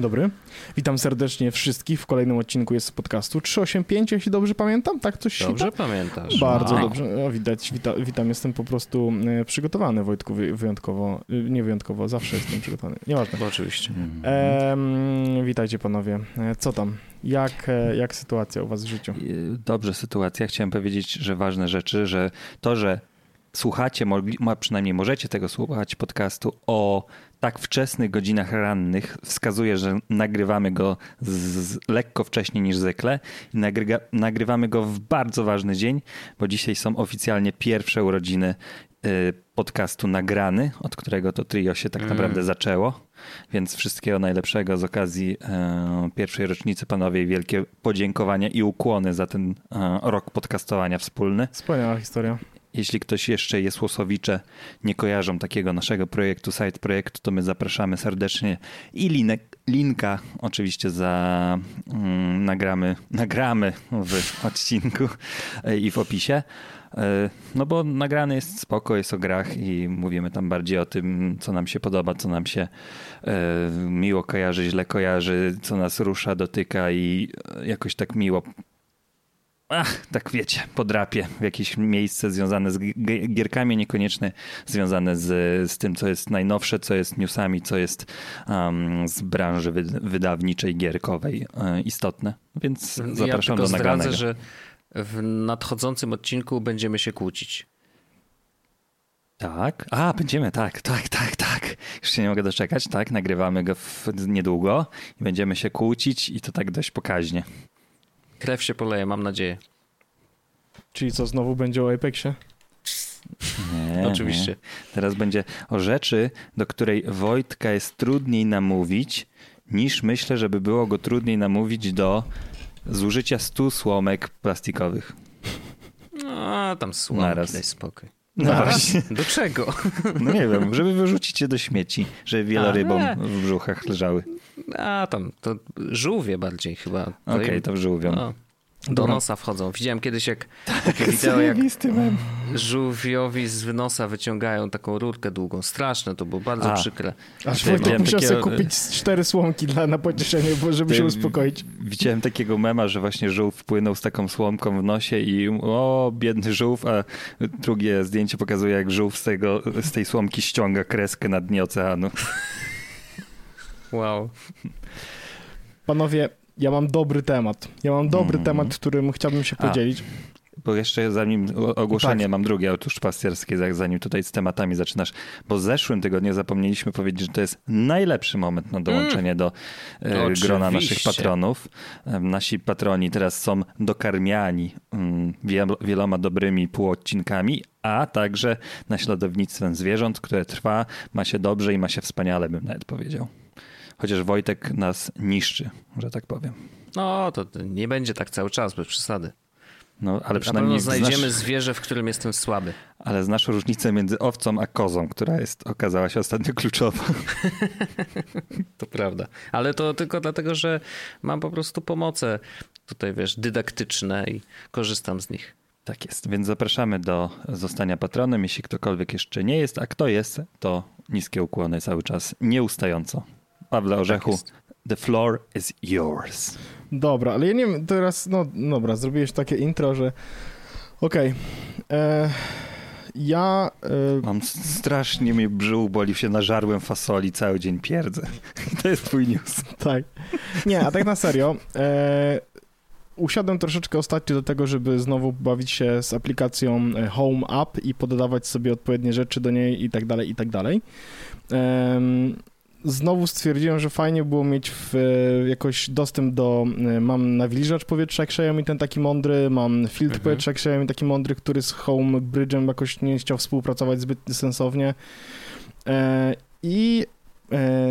Dzień dobry. Witam serdecznie wszystkich w kolejnym odcinku jest z podcastu 385, jeśli dobrze pamiętam, tak coś Dobrze się pamiętasz. Bardzo Wow. dobrze. No, widać, wita, witam, jestem po prostu e, przygotowany, Wojtku, wy- wyjątkowo. E, Nie wyjątkowo, zawsze jestem przygotowany. Nieważne. Bo oczywiście. Em, witajcie panowie. E, Co tam? Jak, jak sytuacja u was w życiu? Dobrze, sytuacja. Chciałem powiedzieć, że ważne rzeczy, że to, że słuchacie, mogli, przynajmniej możecie tego słuchać podcastu o tak wczesnych godzinach rannych, wskazuje, że nagrywamy go z, z lekko wcześniej niż zwykle i nagryga, nagrywamy go w bardzo ważny dzień, bo dzisiaj są oficjalnie pierwsze urodziny y, podcastu nagrany, od którego to trio się tak Mm. naprawdę zaczęło. Więc wszystkiego najlepszego z okazji e, pierwszej rocznicy, panowie, wielkie podziękowania i ukłony za ten e, rok podcastowania wspólny. Wspaniała historia. Jeśli ktoś jeszcze jest Łosowicze, nie kojarzą takiego naszego projektu, site projektu, to my zapraszamy serdecznie i linek, linka oczywiście za mm, nagramy, nagramy w odcinku i w opisie. E, No bo nagrany jest spoko, jest o grach i mówimy tam bardziej o tym, co nam się podoba, co nam się e, miło kojarzy, źle kojarzy, co nas rusza, dotyka i jakoś tak miło ach, tak wiecie, podrapie w jakieś miejsce związane z gierkami, niekoniecznie związane z, z tym, co jest najnowsze, co jest newsami, co jest um, z branży wy, wydawniczej, gierkowej e, istotne. Więc ja zapraszam tylko do nagranego. zdradzę, że w nadchodzącym odcinku będziemy się kłócić. Tak, a będziemy, tak, tak, tak, tak. Już się nie mogę doczekać, tak, nagrywamy go w, niedługo i będziemy się kłócić i to tak dość pokaźnie. Krew się poleje, mam nadzieję. Czyli co, znowu będzie o Apexie? Nie, Oczywiście. Nie. Teraz będzie o rzeczy, do której Wojtka jest trudniej namówić, niż myślę, żeby było go trudniej namówić do zużycia 100 słomek plastikowych. A tam słomki, Naraz. daj spokój. No właśnie. Do czego? No nie wiem, żeby wyrzucić je do śmieci, żeby wielorybom A, w brzuchach leżały. A tam, to żółwie bardziej chyba. Okej, im- to żółwią. no, do Dobra. nosa wchodzą. Widziałem kiedyś jak takie wideo, jak żółwiowi z nosa wyciągają taką rurkę długą. Straszne to było, bardzo A. przykre. Aż Wojtek musiał sobie kupić cztery słomki dla, na pocieszenie, bo żeby się Ty- uspokoić. Widziałem takiego mema, że właśnie żółw wpłynął z taką słomką w nosie i o, biedny żółw, a drugie zdjęcie pokazuje, jak żółw z, tego, z tej słomki ściąga kreskę na dnie oceanu. Wow. Panowie, ja mam dobry temat. Ja mam dobry Mm. temat, którym chciałbym się A. podzielić. Bo jeszcze zanim ogłoszenie Tak. mam drugie, otóż pasterskie, za- zanim tutaj z tematami zaczynasz, bo w zeszłym tygodniu zapomnieliśmy powiedzieć, że to jest najlepszy moment na dołączenie do e, grona naszych patronów. E, Nasi patroni teraz są dokarmiani mm, wiel- wieloma dobrymi półodcinkami, a także naśladownictwem zwierząt, które trwa, ma się dobrze i ma się wspaniale, bym nawet powiedział. Chociaż Wojtek nas niszczy, że tak powiem. No, to nie będzie tak cały czas, bez przesady. No, ale Na przynajmniej znajdziemy znasz... zwierzę, w którym jestem słaby. Ale znasz różnicę między owcą a kozą, która jest, okazała się ostatnio kluczowa. To prawda. Ale to tylko dlatego, że mam po prostu pomoce tutaj, wiesz, dydaktyczne i korzystam z nich. Tak jest, więc zapraszamy do zostania patronem, jeśli ktokolwiek jeszcze nie jest, a kto jest, to niskie ukłony cały czas, nieustająco. Pawle Orzechu, jest. the floor is yours. Dobra, ale ja nie wiem, teraz, no dobra, zrobiłeś takie intro, że okej. e, Ja e, Mam strasznie mnie brzuch boli, się nażarłem fasoli, cały dzień pierdzę. To jest twój news. Tak. Nie, a tak na serio. E, usiadłem troszeczkę ostatnio do tego, żeby znowu bawić się z aplikacją e, Home App i poddawać sobie odpowiednie rzeczy do niej i tak dalej, i tak dalej. Znowu stwierdziłem, że fajnie było mieć w, e, jakoś dostęp do. e, Mam nawilżacz powietrza jak Xiaomi, ten taki mądry, mam filtr Mhm. powietrza jak Xiaomi, taki mądry, który z Home Bridge'em jakoś nie chciał współpracować zbyt sensownie. E, I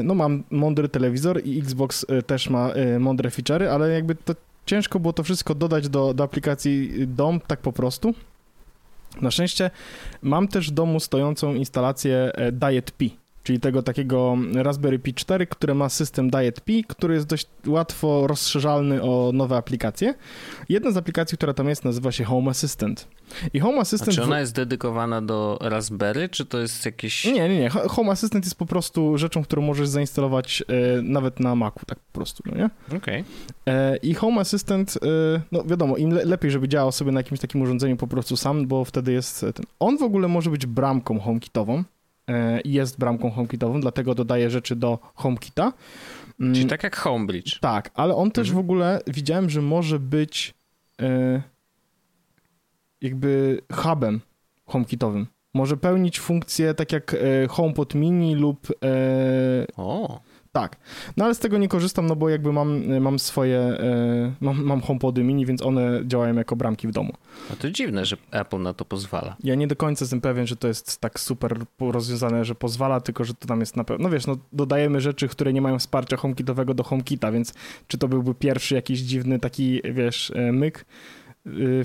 No mam mądry telewizor i Xbox też ma mądre feature'y, ale jakby to ciężko było to wszystko dodać do, do aplikacji dom tak po prostu. Na szczęście mam też w domu stojącą instalację Diet P. czyli tego takiego Raspberry Pi 4, które ma system Diet Pi, który jest dość łatwo rozszerzalny o nowe aplikacje. Jedna z aplikacji, która tam jest, nazywa się Home Assistant. I Home Assistant... A czy ona jest dedykowana do Raspberry, czy to jest jakieś... Nie, nie, nie. Home Assistant jest po prostu rzeczą, którą możesz zainstalować e, nawet na Macu, tak po prostu, no nie? Okej. Okay. E, I Home Assistant, e, no wiadomo, im le lepiej, żeby działał sobie na jakimś takim urządzeniu po prostu sam, bo wtedy jest ten... On w ogóle może być bramką HomeKitową, jest bramką HomeKitową, dlatego dodaje rzeczy do HomeKita. Mm, Czyli tak jak HomeBridge. Tak, ale on też mhm. w ogóle widziałem, że może być e, jakby hubem HomeKitowym. Może pełnić funkcję tak jak e, HomePod Mini lub o. Tak. No ale z tego nie korzystam, no bo jakby mam, mam swoje, e, mam, mam HomePody mini, więc one działają jako bramki w domu. No to dziwne, że Apple na to pozwala. Ja nie do końca jestem pewien, że to jest tak super rozwiązane, że pozwala, tylko że to tam jest na pewno, no wiesz, no dodajemy rzeczy, które nie mają wsparcia HomeKitowego do HomeKita, więc czy to byłby pierwszy jakiś dziwny taki, wiesz, e, myk, Y,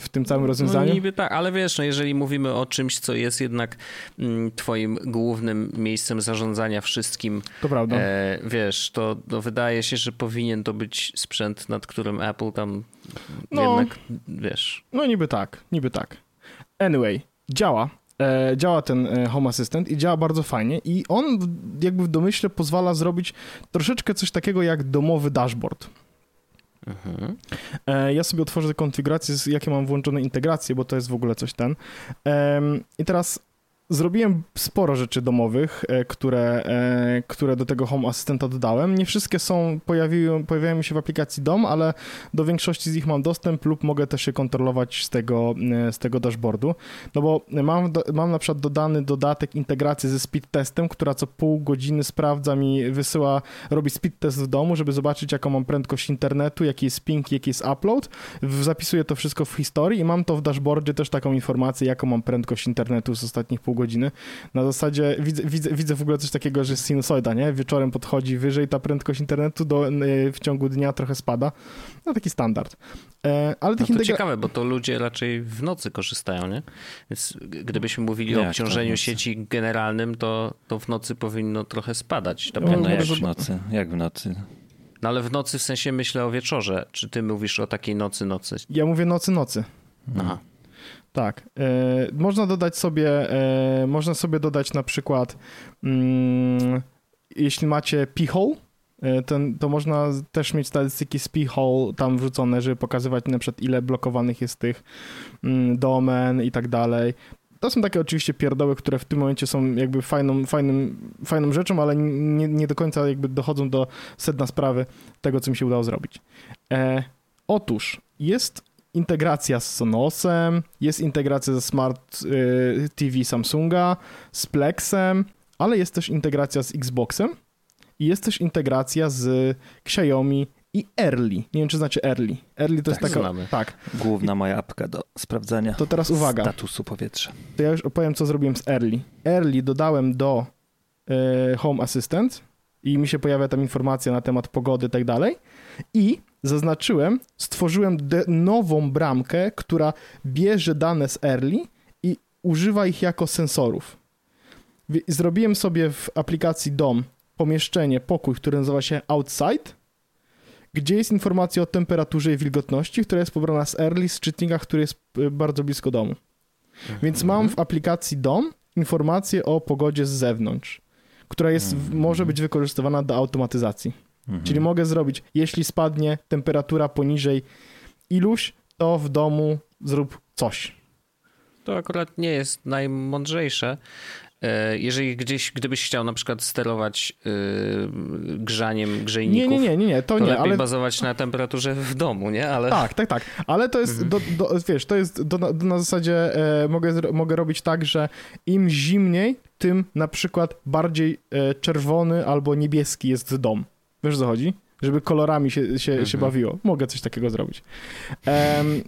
w tym całym no rozwiązaniu? No niby tak, ale wiesz, no jeżeli mówimy o czymś, co jest jednak mm, twoim głównym miejscem zarządzania wszystkim, to prawda. E, wiesz, to, to wydaje się, że powinien to być sprzęt, nad którym Apple tam no, jednak, wiesz. No niby tak, niby tak. Anyway, działa. E, działa ten e, Home Assistant i działa bardzo fajnie i on jakby w domyśle pozwala zrobić troszeczkę coś takiego jak domowy dashboard. Mhm. Ja sobie otworzę konfigurację, jakie mam włączone integracje, bo to jest w ogóle coś ten. I teraz Zrobiłem sporo rzeczy domowych, e, które, e, które do tego Home Assistanta dodałem. Nie wszystkie są, pojawiły, pojawiają się w aplikacji DOM, ale do większości z nich mam dostęp lub mogę też je kontrolować z tego, e, z tego dashboardu. No bo mam, mam na przykład dodany dodatek integracji ze speed testem, która co pół godziny sprawdza mi, wysyła, robi speed test w domu, żeby zobaczyć jaką mam prędkość internetu, jaki jest ping, jaki jest upload. Zapisuję to wszystko w historii i mam to w dashboardzie też taką informację, jaką mam prędkość internetu z ostatnich pół pół godziny. Na zasadzie widzę, widzę, widzę w ogóle coś takiego, że sinusoida, nie? Wieczorem podchodzi wyżej, ta prędkość internetu do, e, w ciągu dnia trochę spada. No taki standard. E, ale no to integra... ciekawe, bo to ludzie raczej w nocy korzystają, nie? Więc gdybyśmy mówili Jak o obciążeniu sieci generalnym, to, to w nocy powinno trochę spadać. No, no jak w nocy? Jak w nocy? No ale w nocy w sensie myślę o wieczorze. Czy ty mówisz o takiej nocy, nocy? Ja mówię nocy, nocy. Aha. Tak. E, można dodać sobie, e, można sobie dodać na przykład, mm, jeśli macie p-hole, e, ten, to można też mieć statystyki z p-hole tam wrzucone, żeby pokazywać na przykład ile blokowanych jest tych mm, domen i tak dalej. To są takie oczywiście pierdoły, które w tym momencie są jakby fajną, fajnym, fajną rzeczą, ale nie, nie do końca jakby dochodzą do sedna sprawy tego, co mi się udało zrobić. E, otóż jest integracja z Sonosem, jest integracja ze Smart y, TV Samsunga, z Plexem, ale jest też integracja z Xboxem i jest też integracja z Xiaomi i Early. Nie wiem, czy znacie Early. Early to tak, jest taka... Znamy. Tak. Główna moja apka do sprawdzania to teraz uwaga. statusu powietrza. To ja już opowiem, co zrobiłem z Early. Early dodałem do y, Home Assistant i mi się pojawia tam informacja na temat pogody i tak dalej. I zaznaczyłem, stworzyłem nową bramkę, która bierze dane z Early i używa ich jako sensorów. Zrobiłem sobie w aplikacji DOM pomieszczenie, pokój, który nazywa się Outside, gdzie jest informacja o temperaturze i wilgotności, która jest pobrana z Early, z czytnika, który jest y, bardzo blisko domu. Mhm. Więc mam w aplikacji DOM informację o pogodzie z zewnątrz, która jest, mhm. może być wykorzystywana do automatyzacji. Mhm. Czyli mogę zrobić, jeśli spadnie temperatura poniżej iluś, to w domu zrób coś. To akurat nie jest najmądrzejsze. E, jeżeli gdzieś, gdybyś chciał na przykład sterować yy, grzaniem grzejników, nie, nie, nie, nie, to, to nie, lepiej ale... bazować na temperaturze w domu, nie? Ale... Tak, tak, tak, ale to jest, mhm. do, do, wiesz, to jest do, do, na zasadzie e, mogę, mogę robić tak, że im zimniej, tym na przykład bardziej e, czerwony albo niebieski jest dom. Wiesz, co chodzi? Żeby kolorami się, się, mhm. się bawiło. Mogę coś takiego zrobić. Um,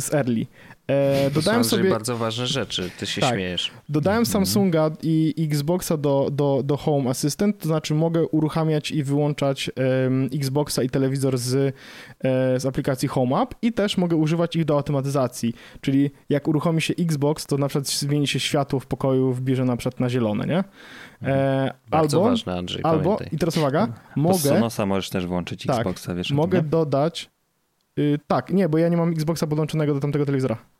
z Early. E, dodałem sobie bardzo ważne rzeczy, ty się tak, śmiejesz. Dodałem mhm. Samsunga i Xboxa do, do, do Home Assistant, to znaczy mogę uruchamiać i wyłączać um, Xboxa i telewizor z, e, z aplikacji Home App i też mogę używać ich do automatyzacji, czyli jak uruchomi się Xbox, to na przykład zmieni się światło w pokoju, wbierze na przykład na zielone, nie? E, bardzo albo, ważne, Andrzej, Albo, pamiętaj. i teraz uwaga, mogę... Sonosa możesz też włączyć tak, Xboxa, wiesz Mogę tym, dodać... Y, tak, nie, bo ja nie mam Xboxa podłączonego do tamtego telewizora.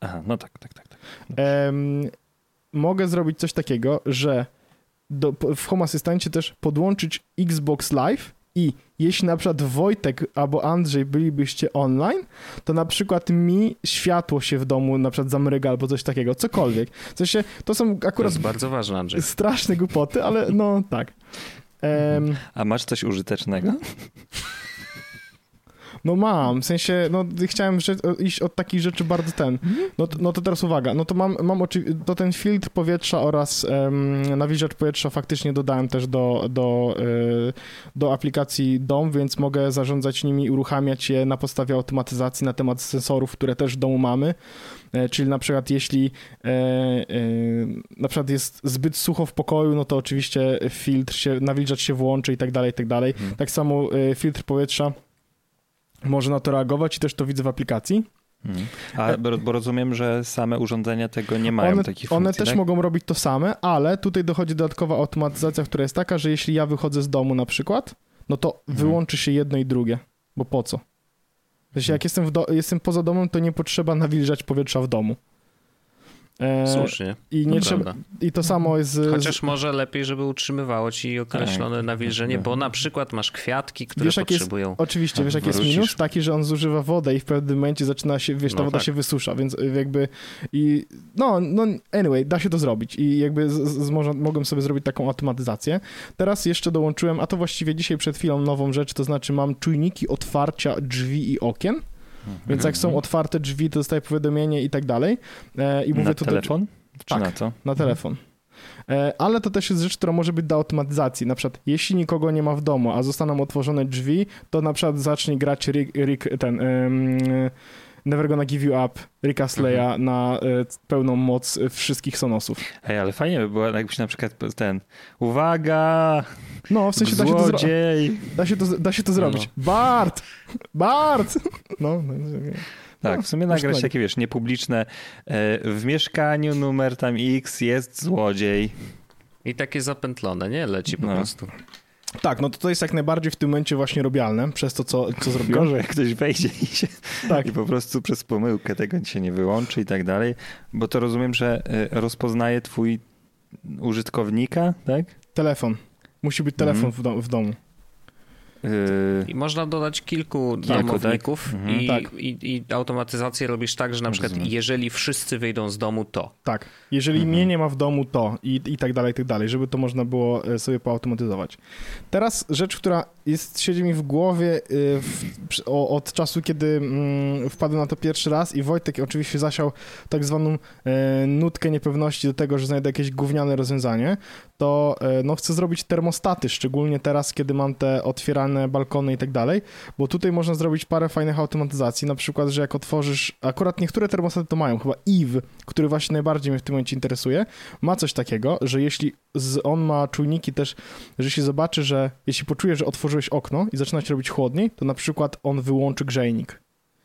Aha, no tak, tak, tak. tak. Um, mogę zrobić coś takiego, że do, w Home Assistancie też podłączyć Xbox Live i jeśli na przykład Wojtek albo Andrzej bylibyście online, to na przykład mi światło się w domu na przykład zamryga albo coś takiego, cokolwiek. W sensie, to są akurat... To jest bardzo ważne, Andrzej. Straszne głupoty, ale no tak. Um, A masz coś użytecznego? No mam, w sensie, no chciałem iść od takich rzeczy bardzo ten. No, no to teraz uwaga, no to mam, mam oczywiście, to ten filtr powietrza oraz um, nawilżacz powietrza faktycznie dodałem też do, do, y, do aplikacji DOM, więc mogę zarządzać nimi, uruchamiać je na podstawie automatyzacji na temat sensorów, które też w domu mamy. E, czyli na przykład jeśli e, e, na przykład jest zbyt sucho w pokoju, no to oczywiście filtr się, nawilżacz się włączy i tak dalej, i tak dalej. Hmm. Tak samo filtr powietrza może na to reagować i też to widzę w aplikacji. Hmm. A, bo rozumiem, że same urządzenia tego nie mają one, takich funkcji, One też tak? mogą robić to same, ale tutaj dochodzi dodatkowa automatyzacja, która jest taka, że jeśli ja wychodzę z domu na przykład, no to hmm. wyłączy się jedno i drugie, bo po co? Jeśli jak jestem, do, jestem poza domem, to nie potrzeba nawilżać powietrza w domu. E, Słusznie. I, nie trzeba, I to samo jest. Chociaż może lepiej, żeby utrzymywało ci określone tak, nawilżenie, tak, bo na przykład masz kwiatki, które wiesz, potrzebują. Jest, oczywiście, wiesz, jaki jest minus? Taki, że on zużywa wodę i w pewnym momencie zaczyna się, wiesz, ta no woda tak. się wysusza, więc jakby i no, no, anyway, da się to zrobić i jakby z, z, mogłem sobie zrobić taką automatyzację. Teraz jeszcze dołączyłem, a to właściwie dzisiaj przed chwilą nową rzecz, to znaczy mam czujniki otwarcia drzwi i okien. Więc jak są otwarte drzwi, to dostaję powiadomienie i tak dalej. E, I mówię na to telefon? Do... Tak, na co? na telefon. E, ale to też jest rzecz, która może być do automatyzacji. Na przykład, jeśli nikogo nie ma w domu, a zostaną otworzone drzwi, to na przykład zacznie grać Rick, Rick ten... Never Gonna Give You Up Ricka Sleya mhm. na y, pełną moc wszystkich Sonosów. Ej, ale fajnie by było, jakbyś na przykład ten uwaga! No, w sensie da się to, zrobić. da się to, da się to zrobić. No. Bart! Bart! No, no, no tak, w sumie nagrać takie, wiesz, niepubliczne e, w mieszkaniu numer tam X jest złodziej. I takie zapętlone, nie? Leci po no. prostu. Tak, no to to jest jak najbardziej w tym momencie właśnie robialne, przez to, co, co zrobiłem. Gorzej, jak ktoś wejdzie i, się, tak. i po prostu przez pomyłkę tego się nie wyłączy i tak dalej, bo to rozumiem, że e, rozpoznaje twój użytkownika, tak? Telefon. Musi być telefon mm. w, dom, w domu. I można dodać kilku domowników tak? Mhm. I, tak. i, I, automatyzację robisz tak, że na przykład Rozumiem. jeżeli wszyscy wyjdą z domu, to. Tak. Jeżeli mhm. mnie nie ma w domu, to i, i tak dalej, i tak dalej, żeby to można było e, sobie poautomatyzować. Teraz rzecz, która jest, siedzi mi w głowie e, w, o, od czasu, kiedy mm, wpadłem na to pierwszy raz i Wojtek oczywiście zasiał tak zwaną e, nutkę niepewności do tego, że znajdę jakieś gówniane rozwiązanie, to e, no, chcę zrobić termostaty, szczególnie teraz, kiedy mam te otwierane balkony i tak dalej, bo tutaj można zrobić parę fajnych automatyzacji, na przykład, że jak otworzysz, akurat niektóre termostaty to mają, chyba Eve, który właśnie najbardziej mnie w tym momencie interesuje, ma coś takiego, że jeśli z, on ma czujniki też, że się zobaczy, że jeśli poczuje, że otworzyłeś okno i zaczyna się robić chłodniej, to na przykład on wyłączy grzejnik.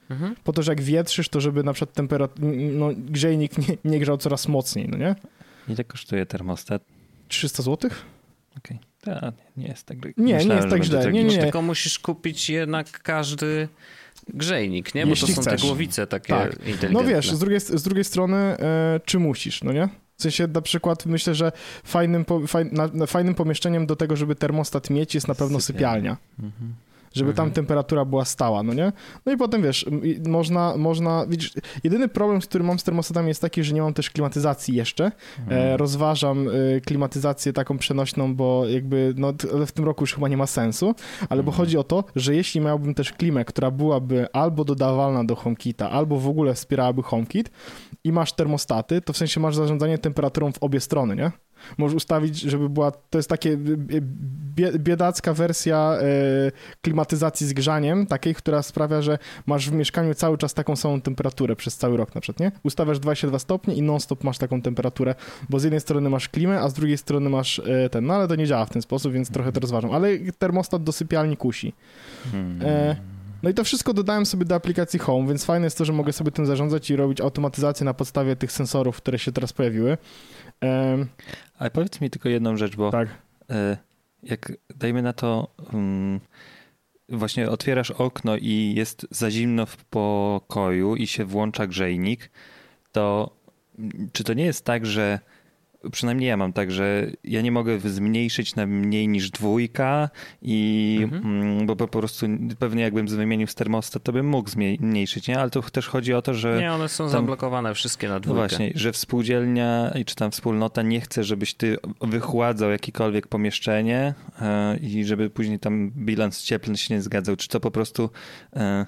Mhm. Po to, że jak wietrzysz, to żeby na przykład temperatura, no, grzejnik nie, nie grzał coraz mocniej, no nie? Ile kosztuje termostat? 300 zł? Okej. Okay. Nie jest tak Nie, Myślałem, nie jest tak źle. Tak nie, nie, nie. Tylko musisz kupić jednak każdy grzejnik, nie? Bo Jeśli to są chcesz. te głowice takie tak. inteligentne. No wiesz, z drugiej, z drugiej strony, e, czy musisz, no nie? W sensie na przykład myślę, że fajnym, faj, na, fajnym pomieszczeniem do tego, żeby termostat mieć jest na pewno sypialnia. sypialnia. Mhm żeby mhm. tam temperatura była stała, no nie? No i potem wiesz, można, można, widzisz, jedyny problem, z którym mam z termostatami jest taki, że nie mam też klimatyzacji jeszcze. E, mhm. E, rozważam y, klimatyzację taką przenośną, bo jakby, no w tym roku już chyba nie ma sensu, ale mhm. bo chodzi o to, że jeśli miałbym też klimę, która byłaby albo dodawalna do HomeKita, albo w ogóle wspierałaby HomeKit i masz termostaty, to w sensie masz zarządzanie temperaturą w obie strony, nie? Możesz ustawić, żeby była, to jest takie biedacka wersja e, klimatyzacji z grzaniem, takiej, która sprawia, że masz w mieszkaniu cały czas taką samą temperaturę przez cały rok na przykład, nie? Ustawiasz 22 stopnie i non-stop masz taką temperaturę, bo z jednej strony masz klimę, a z drugiej strony masz e, ten, no ale to nie działa w ten sposób, więc trochę to rozważam, ale termostat do sypialni kusi. Hmm. E, no i to wszystko dodałem sobie do aplikacji Home, więc fajne jest to, że mogę sobie tym zarządzać i robić automatyzację na podstawie tych sensorów, które się teraz pojawiły. Ale powiedz mi tylko jedną rzecz, bo tak. E, jak dajmy na to, um, właśnie otwierasz okno i jest za zimno w pokoju i się włącza grzejnik, to czy to nie jest tak, że przynajmniej ja mam tak, że ja nie mogę zmniejszyć na mniej niż dwójka i mhm. Mm, bo po prostu pewnie jakbym wymienił z termostat, to bym mógł zmniejszyć, nie? Ale to też chodzi o to, że... Nie, one są tam, zablokowane wszystkie na dwójkę. Właśnie, że współdzielnia czy tam wspólnota nie chce, żebyś ty wychładzał jakiekolwiek pomieszczenie e, i żeby później tam bilans cieplny się nie zgadzał. Czy to po prostu e,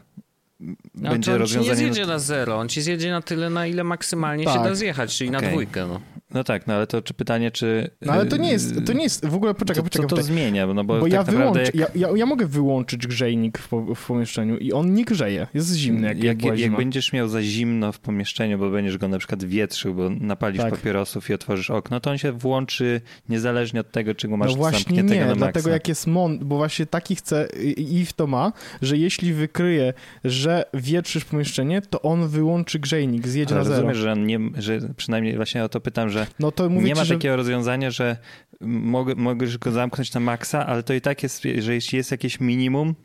no, będzie on rozwiązanie... On ci nie zjedzie na zero, on ci zjedzie na tyle, na ile maksymalnie tak. się da zjechać, czyli okay. na dwójkę. No. No tak, no ale to czy pytanie, czy... No ale to nie jest, to nie jest, w ogóle poczekaj, poczekaj. Co to zmienia? No bo, bo tak ja, wyłącz, jak... ja, ja, ja, mogę wyłączyć grzejnik w, w, pomieszczeniu i on nie grzeje, jest zimny jak, jak, jak, jak będziesz miał za zimno w pomieszczeniu, bo będziesz go na przykład wietrzył, bo napalisz tak. papierosów i otworzysz okno, to on się włączy niezależnie od tego, czy go masz no właśnie nie, na dlatego jak jest mon, bo właśnie taki chce i w to ma, że jeśli wykryje, że wietrzysz pomieszczenie, to on wyłączy grzejnik, zjedzie Ale na zero. Rozumiesz, że, nie, że przynajmniej właśnie o to pytam, że no to nie ma ci, takiego że... rozwiązania, że mogę, możesz go zamknąć na maksa, ale to i tak jest, że jeśli jest jakieś minimum,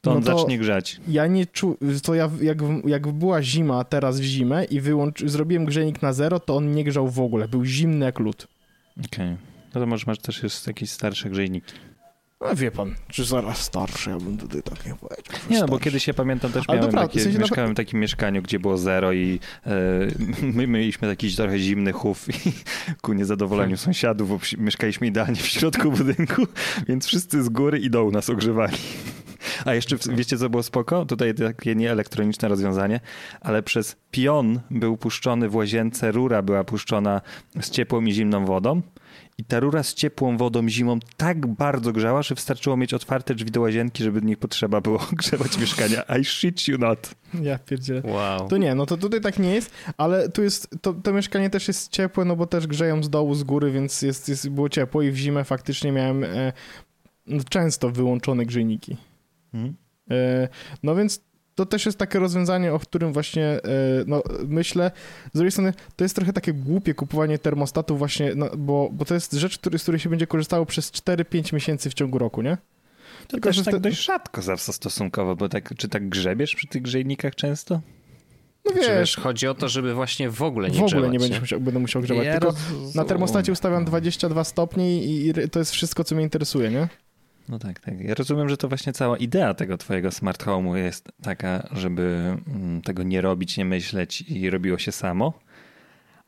to on no to zacznie grzać. Ja nie czuję, to ja, jak, jak była zima teraz w zimę i wyłącz, zrobiłem grzejnik na zero, to on nie grzał w ogóle, był zimny jak lód. Okej. Okay. No to może masz też jest jakieś starsze grzejniki. No wie pan, czy zaraz starszy, ja bym tutaj tak nie powiedział. Nie, no bo kiedyś ja pamiętam też miałem dobra, takie, w sensie mieszkałem w takim mieszkaniu, gdzie było zero i e, my mieliśmy taki trochę zimny chów i ku niezadowoleniu tak. sąsiadów, bo mieszkaliśmy idealnie w środku budynku, więc wszyscy z góry i dołu nas ogrzewali. A jeszcze wiecie, co było spoko? Tutaj takie nieelektroniczne rozwiązanie, ale przez pion był puszczony w łazience, rura była puszczona z ciepłą i zimną wodą i ta rura z ciepłą wodą zimą tak bardzo grzała, że wystarczyło mieć otwarte drzwi do łazienki, żeby nie potrzeba było grzewać mieszkania. I shit you not. Ja pierdzielę. Wow. To nie, no to tutaj tak nie jest, ale tu jest, to, to mieszkanie też jest ciepłe, no bo też grzeją z dołu, z góry, więc jest, jest było ciepło i w zimę faktycznie miałem e, często wyłączone grzejniki. Hmm. E, no więc to też jest takie rozwiązanie, o którym właśnie e, no, myślę. Z drugiej strony to jest trochę takie głupie kupowanie termostatu właśnie, no, bo, bo to jest rzecz, który, z której się będzie korzystało przez 4-5 miesięcy w ciągu roku, nie? To Tylko, też tak to... dość rzadko zawsze stosunkowo, bo tak, czy tak grzebiesz przy tych grzejnikach często? No wiesz, wiesz, chodzi o to, żeby właśnie w ogóle nie W ogóle nie będziesz musiał, będę musiał grzewać. Ja Tylko roz... na termostacie ustawiam 22 stopnie i to jest wszystko, co mnie interesuje, nie? No tak, tak. Ja rozumiem, że to właśnie cała idea tego twojego smart home'u jest taka, żeby mm, tego nie robić, nie myśleć i robiło się samo.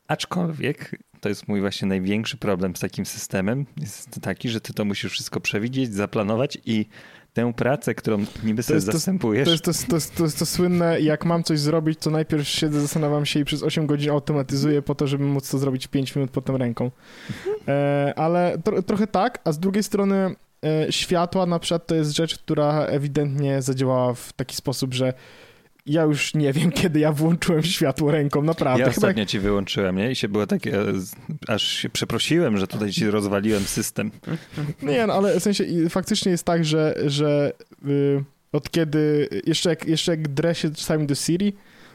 Aczkolwiek to jest mój właśnie największy problem z takim systemem. Jest taki, że ty to musisz wszystko przewidzieć, zaplanować i tę pracę, którą niby sobie to zastępujesz. To jest to, to, to to słynnne, jak mam coś zrobić, to najpierw siedzę, zastanawiam się i przez 8 godzin automatyzuję po to, żeby móc to zrobić w 5 minut potem ręką. E, ale tro, trochę tak, a z drugiej strony światła na przykład to jest rzecz, która ewidentnie zadziałała w taki sposób, że ja już nie wiem, kiedy ja włączyłem światło ręką, naprawdę. Ja ostatnio jak... ci wyłączyłem, nie? I się było takie, aż się przeprosiłem, że tutaj ci rozwaliłem system. Nie, no ale w sensie faktycznie jest tak, że, że y, od kiedy, jeszcze jak, jeszcze jak drę się czasami do Siri,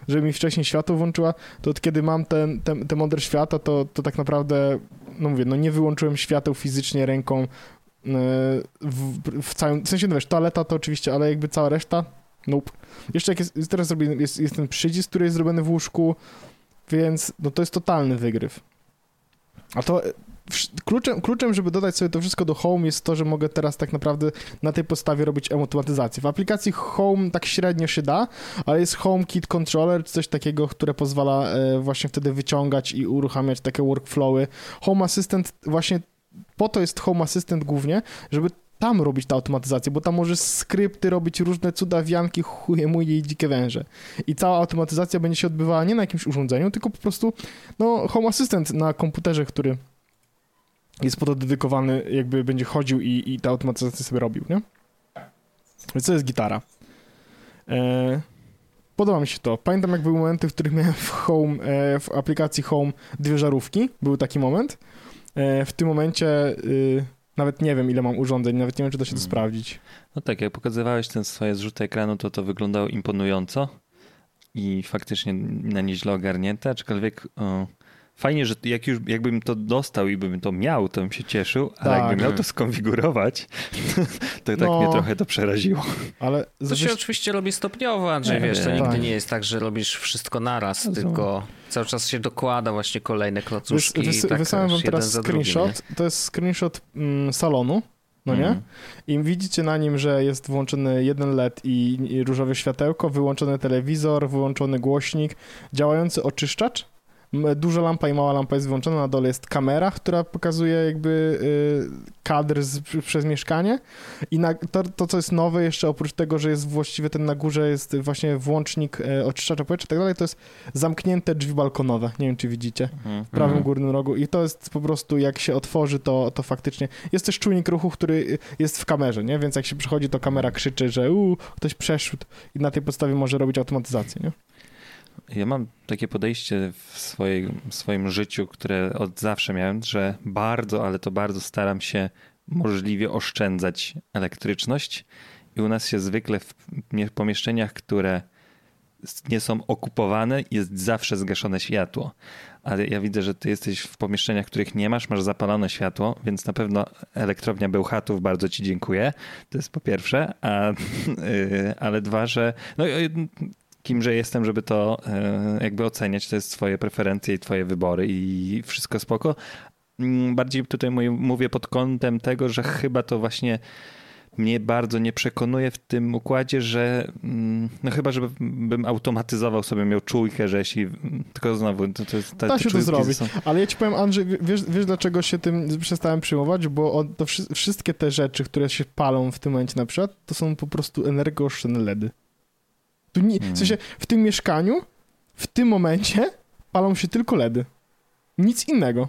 żeby mi wcześniej światło włączyła, to od kiedy mam ten, ten, ten model świata, to, to tak naprawdę, no mówię, no nie wyłączyłem świateł fizycznie ręką, w, w całym, w sensie, no wiesz, toaleta to oczywiście, ale jakby cała reszta, nope. Jeszcze jak jest, teraz zrobiony, jest, jest ten przycisk, który jest zrobiony w łóżku, więc no to jest totalny wygryw. A to kluczem, kluczem, żeby dodać sobie to wszystko do Home jest to, że mogę teraz tak naprawdę na tej podstawie robić automatyzację. W aplikacji Home tak średnio się da, ale jest HomeKit Controller, czy coś takiego, które pozwala e, właśnie wtedy wyciągać i uruchamiać takie workflowy. Home Assistant właśnie po to jest Home Assistant głównie, żeby tam robić tę automatyzację, bo tam możesz skrypty robić różne cudawianki, chuje muje i dzikie węże. I cała automatyzacja będzie się odbywała nie na jakimś urządzeniu, tylko po prostu no, Home Assistant na komputerze, który jest po to dedykowany, jakby będzie chodził i, i tę automatyzację sobie robił, nie? To jest gitara. E, podoba mi się to. Pamiętam, jak były momenty, w których miałem w Home, e, w aplikacji Home dwie żarówki. Był taki moment. E, w tym momencie y, nawet nie wiem, ile mam urządzeń, nawet nie wiem, czy da się to hmm. sprawdzić. No tak, jak pokazywałeś ten swoje zrzuty ekranu, to to wyglądało imponująco i faktycznie na nieźle ogarnięte, aczkolwiek o, fajnie, że jak już, jakbym to dostał i bym to miał, to bym się cieszył, ale tak. jakbym miał to skonfigurować, to tak no, mnie trochę to przeraziło. Ale to się oczywiście robi stopniowo, Andrzej, wiesz, to nigdy tak. nie jest tak, że robisz wszystko naraz, no tylko cały czas się dokłada właśnie kolejne klocuszki. Wys, wys, tak, wysłałem wam teraz screenshot, drugim, to jest screenshot mm, salonu, no nie? Mm. I widzicie na nim, że jest włączony jeden LED i, i różowe światełko, wyłączony telewizor, wyłączony głośnik, działający oczyszczacz, duża lampa i mała lampa jest wyłączona, na dole jest kamera, która pokazuje jakby y, kadr z, przez mieszkanie i na, to, to, co jest nowe jeszcze oprócz tego, że jest właściwie ten na górze jest właśnie włącznik y, oczyszczacza powietrza i tak dalej, to jest zamknięte drzwi balkonowe, nie wiem czy widzicie, mhm. w prawym górnym rogu i to jest po prostu jak się otworzy, to, to faktycznie jest też czujnik ruchu, który jest w kamerze, nie? Więc jak się przychodzi, to kamera krzyczy, że u, ktoś przeszedł i na tej podstawie może robić automatyzację, nie? Ja mam takie podejście w, swojej, w swoim życiu, które od zawsze miałem, że bardzo, ale to bardzo staram się możliwie oszczędzać elektryczność. I u nas się zwykle w pomieszczeniach, które nie są okupowane, jest zawsze zgaszone światło. Ale ja widzę, że ty jesteś w pomieszczeniach, których nie masz, masz zapalone światło, więc na pewno elektrownia Bełchatów bardzo ci dziękuję. To jest po pierwsze, a, yy, ale dwa, że no, kimże jestem, żeby to e, jakby oceniać. To jest swoje preferencje i twoje wybory i wszystko spoko. Mm, bardziej tutaj mówię pod kątem tego, że chyba to właśnie mnie bardzo nie przekonuje w tym układzie, że mm, no chyba, żebym automatyzował sobie, miał czujkę, że jeśli, tylko znowu, to, to jest... Te, da się to zrobić, są... ale ja ci powiem Andrzej, wiesz, wiesz dlaczego się tym przestałem przyjmować? Bo to wszystkie te rzeczy, które się palą w tym momencie na przykład, to są po prostu energooszczędne LEDy. Tu nie, W sensie, w tym mieszkaniu, w tym momencie palą się tylko LEDy. Nic innego.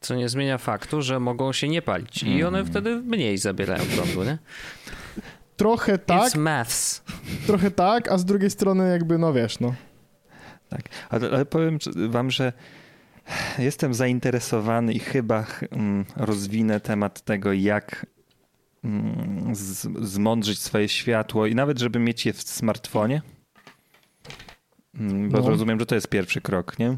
Co nie zmienia faktu, że mogą się nie palić i one hmm. wtedy mniej zabierają prądu, nie? Trochę tak. It's maths. Trochę tak, a z drugiej strony jakby, no wiesz, no. Tak, ale, ale powiem wam, że jestem zainteresowany i chyba mm, rozwinę temat tego, jak Mm, zmądrzyć swoje światło i nawet, żeby mieć je w smartfonie. Mm, bo no. rozumiem, że to jest pierwszy krok, nie?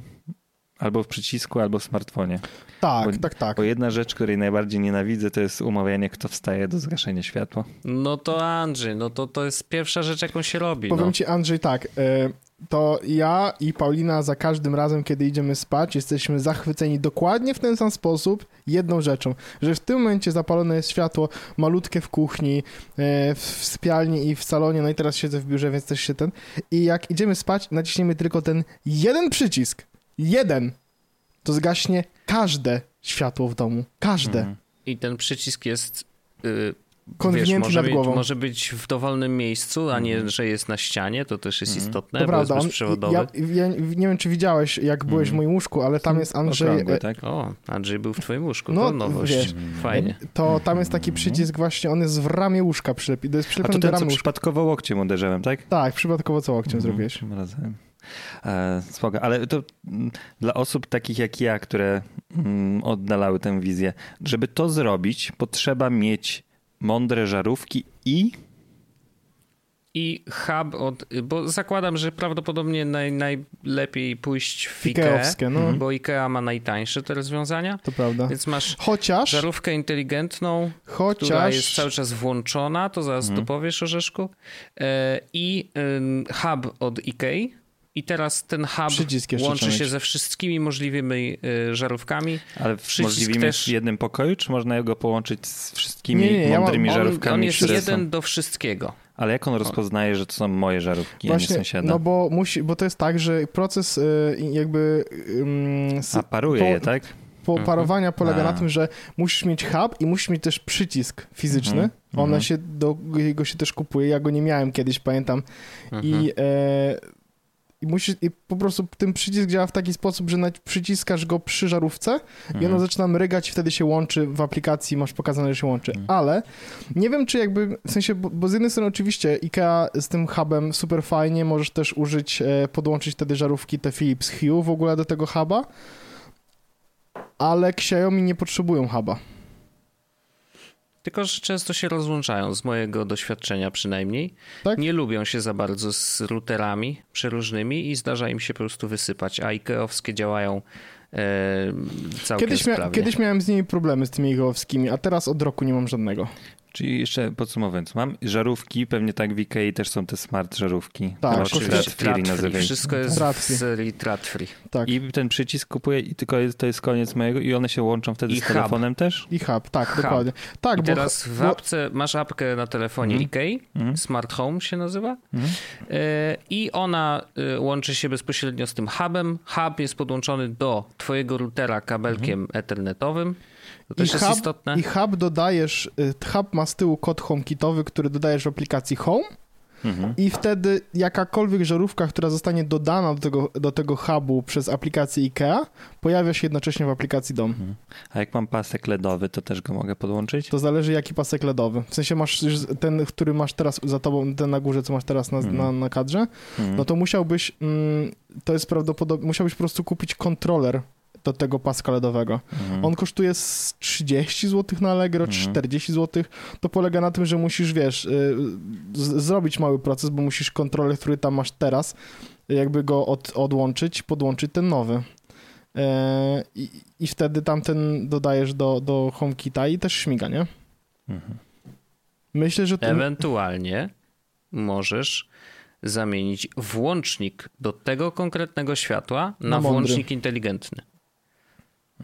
Albo w przycisku, albo w smartfonie. Tak, bo, tak, tak. Bo jedna rzecz, której najbardziej nienawidzę, to jest umawianie, kto wstaje do zgaszenia światła. No to Andrzej, no to to jest pierwsza rzecz, jaką się robi. Powiem no. ci, Andrzej, tak. Y to ja i Paulina za każdym razem, kiedy idziemy spać, jesteśmy zachwyceni dokładnie w ten sam sposób jedną rzeczą, że w tym momencie zapalone jest światło malutkie w kuchni, e, w sypialni i w salonie, no i teraz siedzę w biurze, więc też się ten i jak idziemy spać, naciśniemy tylko ten jeden przycisk, jeden, to zgaśnie każde światło w domu, każde. Mhm. I ten przycisk jest y, konwinientny Wiesz, może nad głową. Być, może być w dowolnym miejscu, a nie, mm. że jest na ścianie, to też jest mm. istotne, to bo prawda. jest bezprzewodowy. Ja, ja, nie wiem, czy widziałeś, jak byłeś w mm. moim łóżku, ale tam jest Andrzej... Okrągłe, tak? O, Andrzej był w twoim łóżku, no, to nowość. Wiesz, Fajnie. To tam jest taki przycisk właśnie, on jest w ramię łóżka przylepiony. To jest przylepiony a to ten, do ramy co przypadkowo łokciem uderzyłem, tak? Tak, przypadkowo co łokciem mm. zrobiłeś. Razem. E, spoko, ale to mm, dla osób takich jak ja, które mm, oddalały tę wizję, żeby to zrobić, potrzeba mieć mądre żarówki i i hub od, bo zakładam, że prawdopodobnie naj, najlepiej pójść w Ikea, no. Bo Ikea ma najtańsze te rozwiązania. To prawda. Więc masz Chociaż, żarówkę inteligentną, Chociaż, która jest cały czas włączona, to zaraz mhm. dopowiesz Orzeszku, e, i hub od Ikei, i teraz ten hub łączy się ze wszystkimi możliwymi y, żarówkami. Ale możliwymi też... w jednym pokoju, czy można go połączyć z wszystkimi nie, nie, mądrymi ja mam, żarówkami? On jest jeden są... do wszystkiego. Ale jak on rozpoznaje, że to są moje żarówki, Właśnie, a nie sąsiada? No bo musi, bo to jest tak, że proces y, jakby... a paruje po, je, tak? Po mhm. parowania polega a. na tym, że musisz mieć hub i musisz mieć też przycisk fizyczny. Mhm. One mhm. się, do, go się też kupuje. Ja go nie miałem kiedyś, pamiętam. I... E, i musisz, i po prostu ten przycisk działa w taki sposób, że przyciskasz go przy żarówce mhm. i ono mhm. zaczyna mrygać i wtedy się łączy w aplikacji, masz pokazane, że się łączy. Mhm. Ale nie wiem, czy jakby, w sensie, bo, bo, z jednej strony oczywiście IKEA z tym hubem super fajnie, możesz też użyć, e, podłączyć wtedy żarówki te Philips Hue w ogóle do tego huba, ale Xiaomi nie potrzebują huba. Tylko, że często się rozłączają, z mojego doświadczenia przynajmniej. Tak? Nie lubią się za bardzo z routerami przeróżnymi i zdarza im się po prostu wysypać, a IKEA-owskie działają e, całkiem kiedyś, mia kiedyś miałem z nimi problemy z tymi IKEA-owskimi, a teraz od roku nie mam żadnego. Czyli jeszcze podsumowując, mam żarówki, pewnie tak w Ikei też są te smart żarówki. Tak, no, oczywiście. Wszystko jest w serii Tradfree. Tak. I ten przycisk kupuję i tylko jest, to jest koniec mojego i one się łączą wtedy I z hub. telefonem też? I hub, tak, hub. dokładnie. Tak, I bo, teraz w apce, masz apkę na telefonie mm. Ikei, mm. Smart Home się nazywa mm. i ona e, łączy się bezpośrednio z tym hubem. Hub jest podłączony do twojego routera kabelkiem mm. ethernetowym to też I jest hub, istotne. I hub dodajesz, y, hub ma z tyłu kod HomeKitowy, który dodajesz w aplikacji Home mhm. i wtedy jakakolwiek żarówka, która zostanie dodana do tego, do tego hubu przez aplikację IKEA, pojawia się jednocześnie w aplikacji DOM. Mhm. A jak mam pasek LEDowy, to też go mogę podłączyć? To zależy jaki pasek LEDowy. W sensie masz ten, który masz teraz za tobą, ten na górze, co masz teraz na, mhm. na, na kadrze, no to musiałbyś, mm, to jest prawdopodobnie, musiałbyś po prostu kupić kontroler do tego paska LEDowego. Mhm. On kosztuje z 30 zł na Allegro, mhm. 40 zł. To polega na tym, że musisz, wiesz, y, zrobić mały proces, bo musisz kontroler, który tam masz teraz, jakby go od, odłączyć, podłączyć ten nowy. E, I, I wtedy tamten dodajesz do, do HomeKita i też śmiga, nie? Mhm. Myślę, że... Ewentualnie możesz zamienić włącznik do tego konkretnego światła na, na włącznik inteligentny.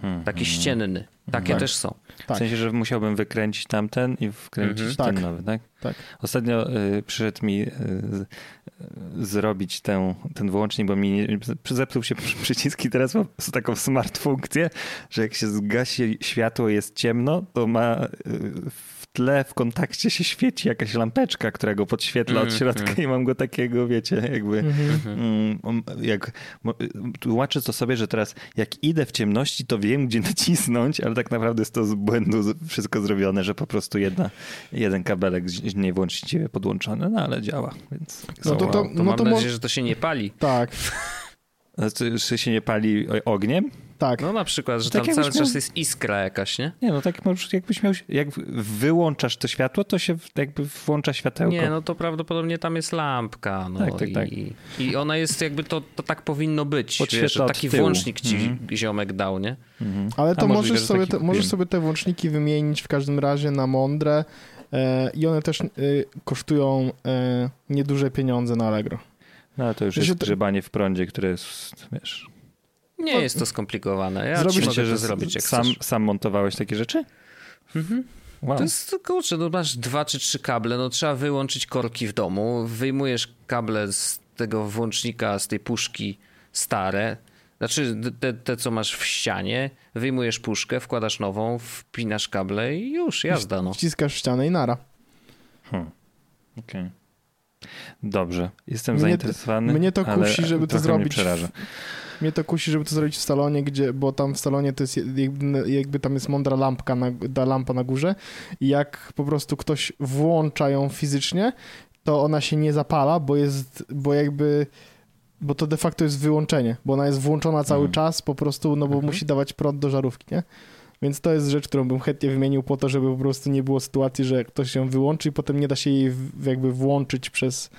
Hmm. Taki ścienny. Takie tak. też są. Tak. W sensie, że musiałbym wykręcić tamten i wkręcić mhm. ten tak. nowy, tak? Tak. Ostatnio y, przyszedł mi y, zrobić ten, ten wyłącznik, bo mi zepsuł się przycisk i teraz mam taką smart funkcję, że jak się zgasi światło, jest ciemno, to ma y, tle w kontakcie się świeci jakaś lampeczka, która go podświetla od mhm, środka mm, i mam go takiego, wiecie, jakby mm, mm jak tłumaczę to sobie, że teraz jak idę w ciemności, to wiem, gdzie nacisnąć, ale tak naprawdę jest to z błędu wszystko zrobione, że po prostu jedna, jeden kabelek nie właściwie podłączony, no ale działa, więc... No to, to, to, no mam to nadzieję, że to się nie pali. Tak. Czy się nie pali ogniem? Tak. No na przykład, że tak tam cały miał... czas jest iskra jakaś, nie? Nie, no tak jakbyś miał, jak wyłączasz to światło, to się jakby włącza światełko. Nie, no to prawdopodobnie tam jest lampka, no tak, tak, tak. I, i ona jest jakby, to, to tak powinno być, wiesz, że taki włącznik ci mhm. ziomek dał, nie? Mhm. Ale to możesz, sobie te, możesz sobie te włączniki wymienić w każdym razie na mądre e, i one też e, kosztują e, nieduże pieniądze na Allegro. No ale to już jest grzebanie w prądzie, które jest, wiesz... Nie no, jest to skomplikowane. Ja zrobić mogę że zrobić, jak sam, sam montowałeś takie rzeczy? Mhm. Wow. To jest, kurczę, no masz dwa czy trzy kable, no trzeba wyłączyć korki w domu, wyjmujesz kable z tego włącznika, z tej puszki stare, znaczy te, te co masz w ścianie, wyjmujesz puszkę, wkładasz nową, wpinasz kable i już, jazda no. Wciskasz ścianę i nara. Hmm. Okej. Okay. Dobrze, jestem mnie zainteresowany. mnie to kusi, żeby to zrobić. Mnie przeraża. Mnie to kusi, żeby to zrobić w salonie, gdzie, bo tam w salonie to jest jakby, jakby tam jest mądra lampka na, ta lampa na górze i jak po prostu ktoś włącza ją fizycznie, to ona się nie zapala, bo jest, bo jakby bo to de facto jest wyłączenie, bo ona jest włączona cały mhm. czas po prostu, no bo mhm. musi dawać prąd do żarówki, nie? Więc to jest rzecz, którą bym chętnie wymienił po to, żeby po prostu nie było sytuacji, że ktoś się wyłączy i potem nie da się jej jakby włączyć przez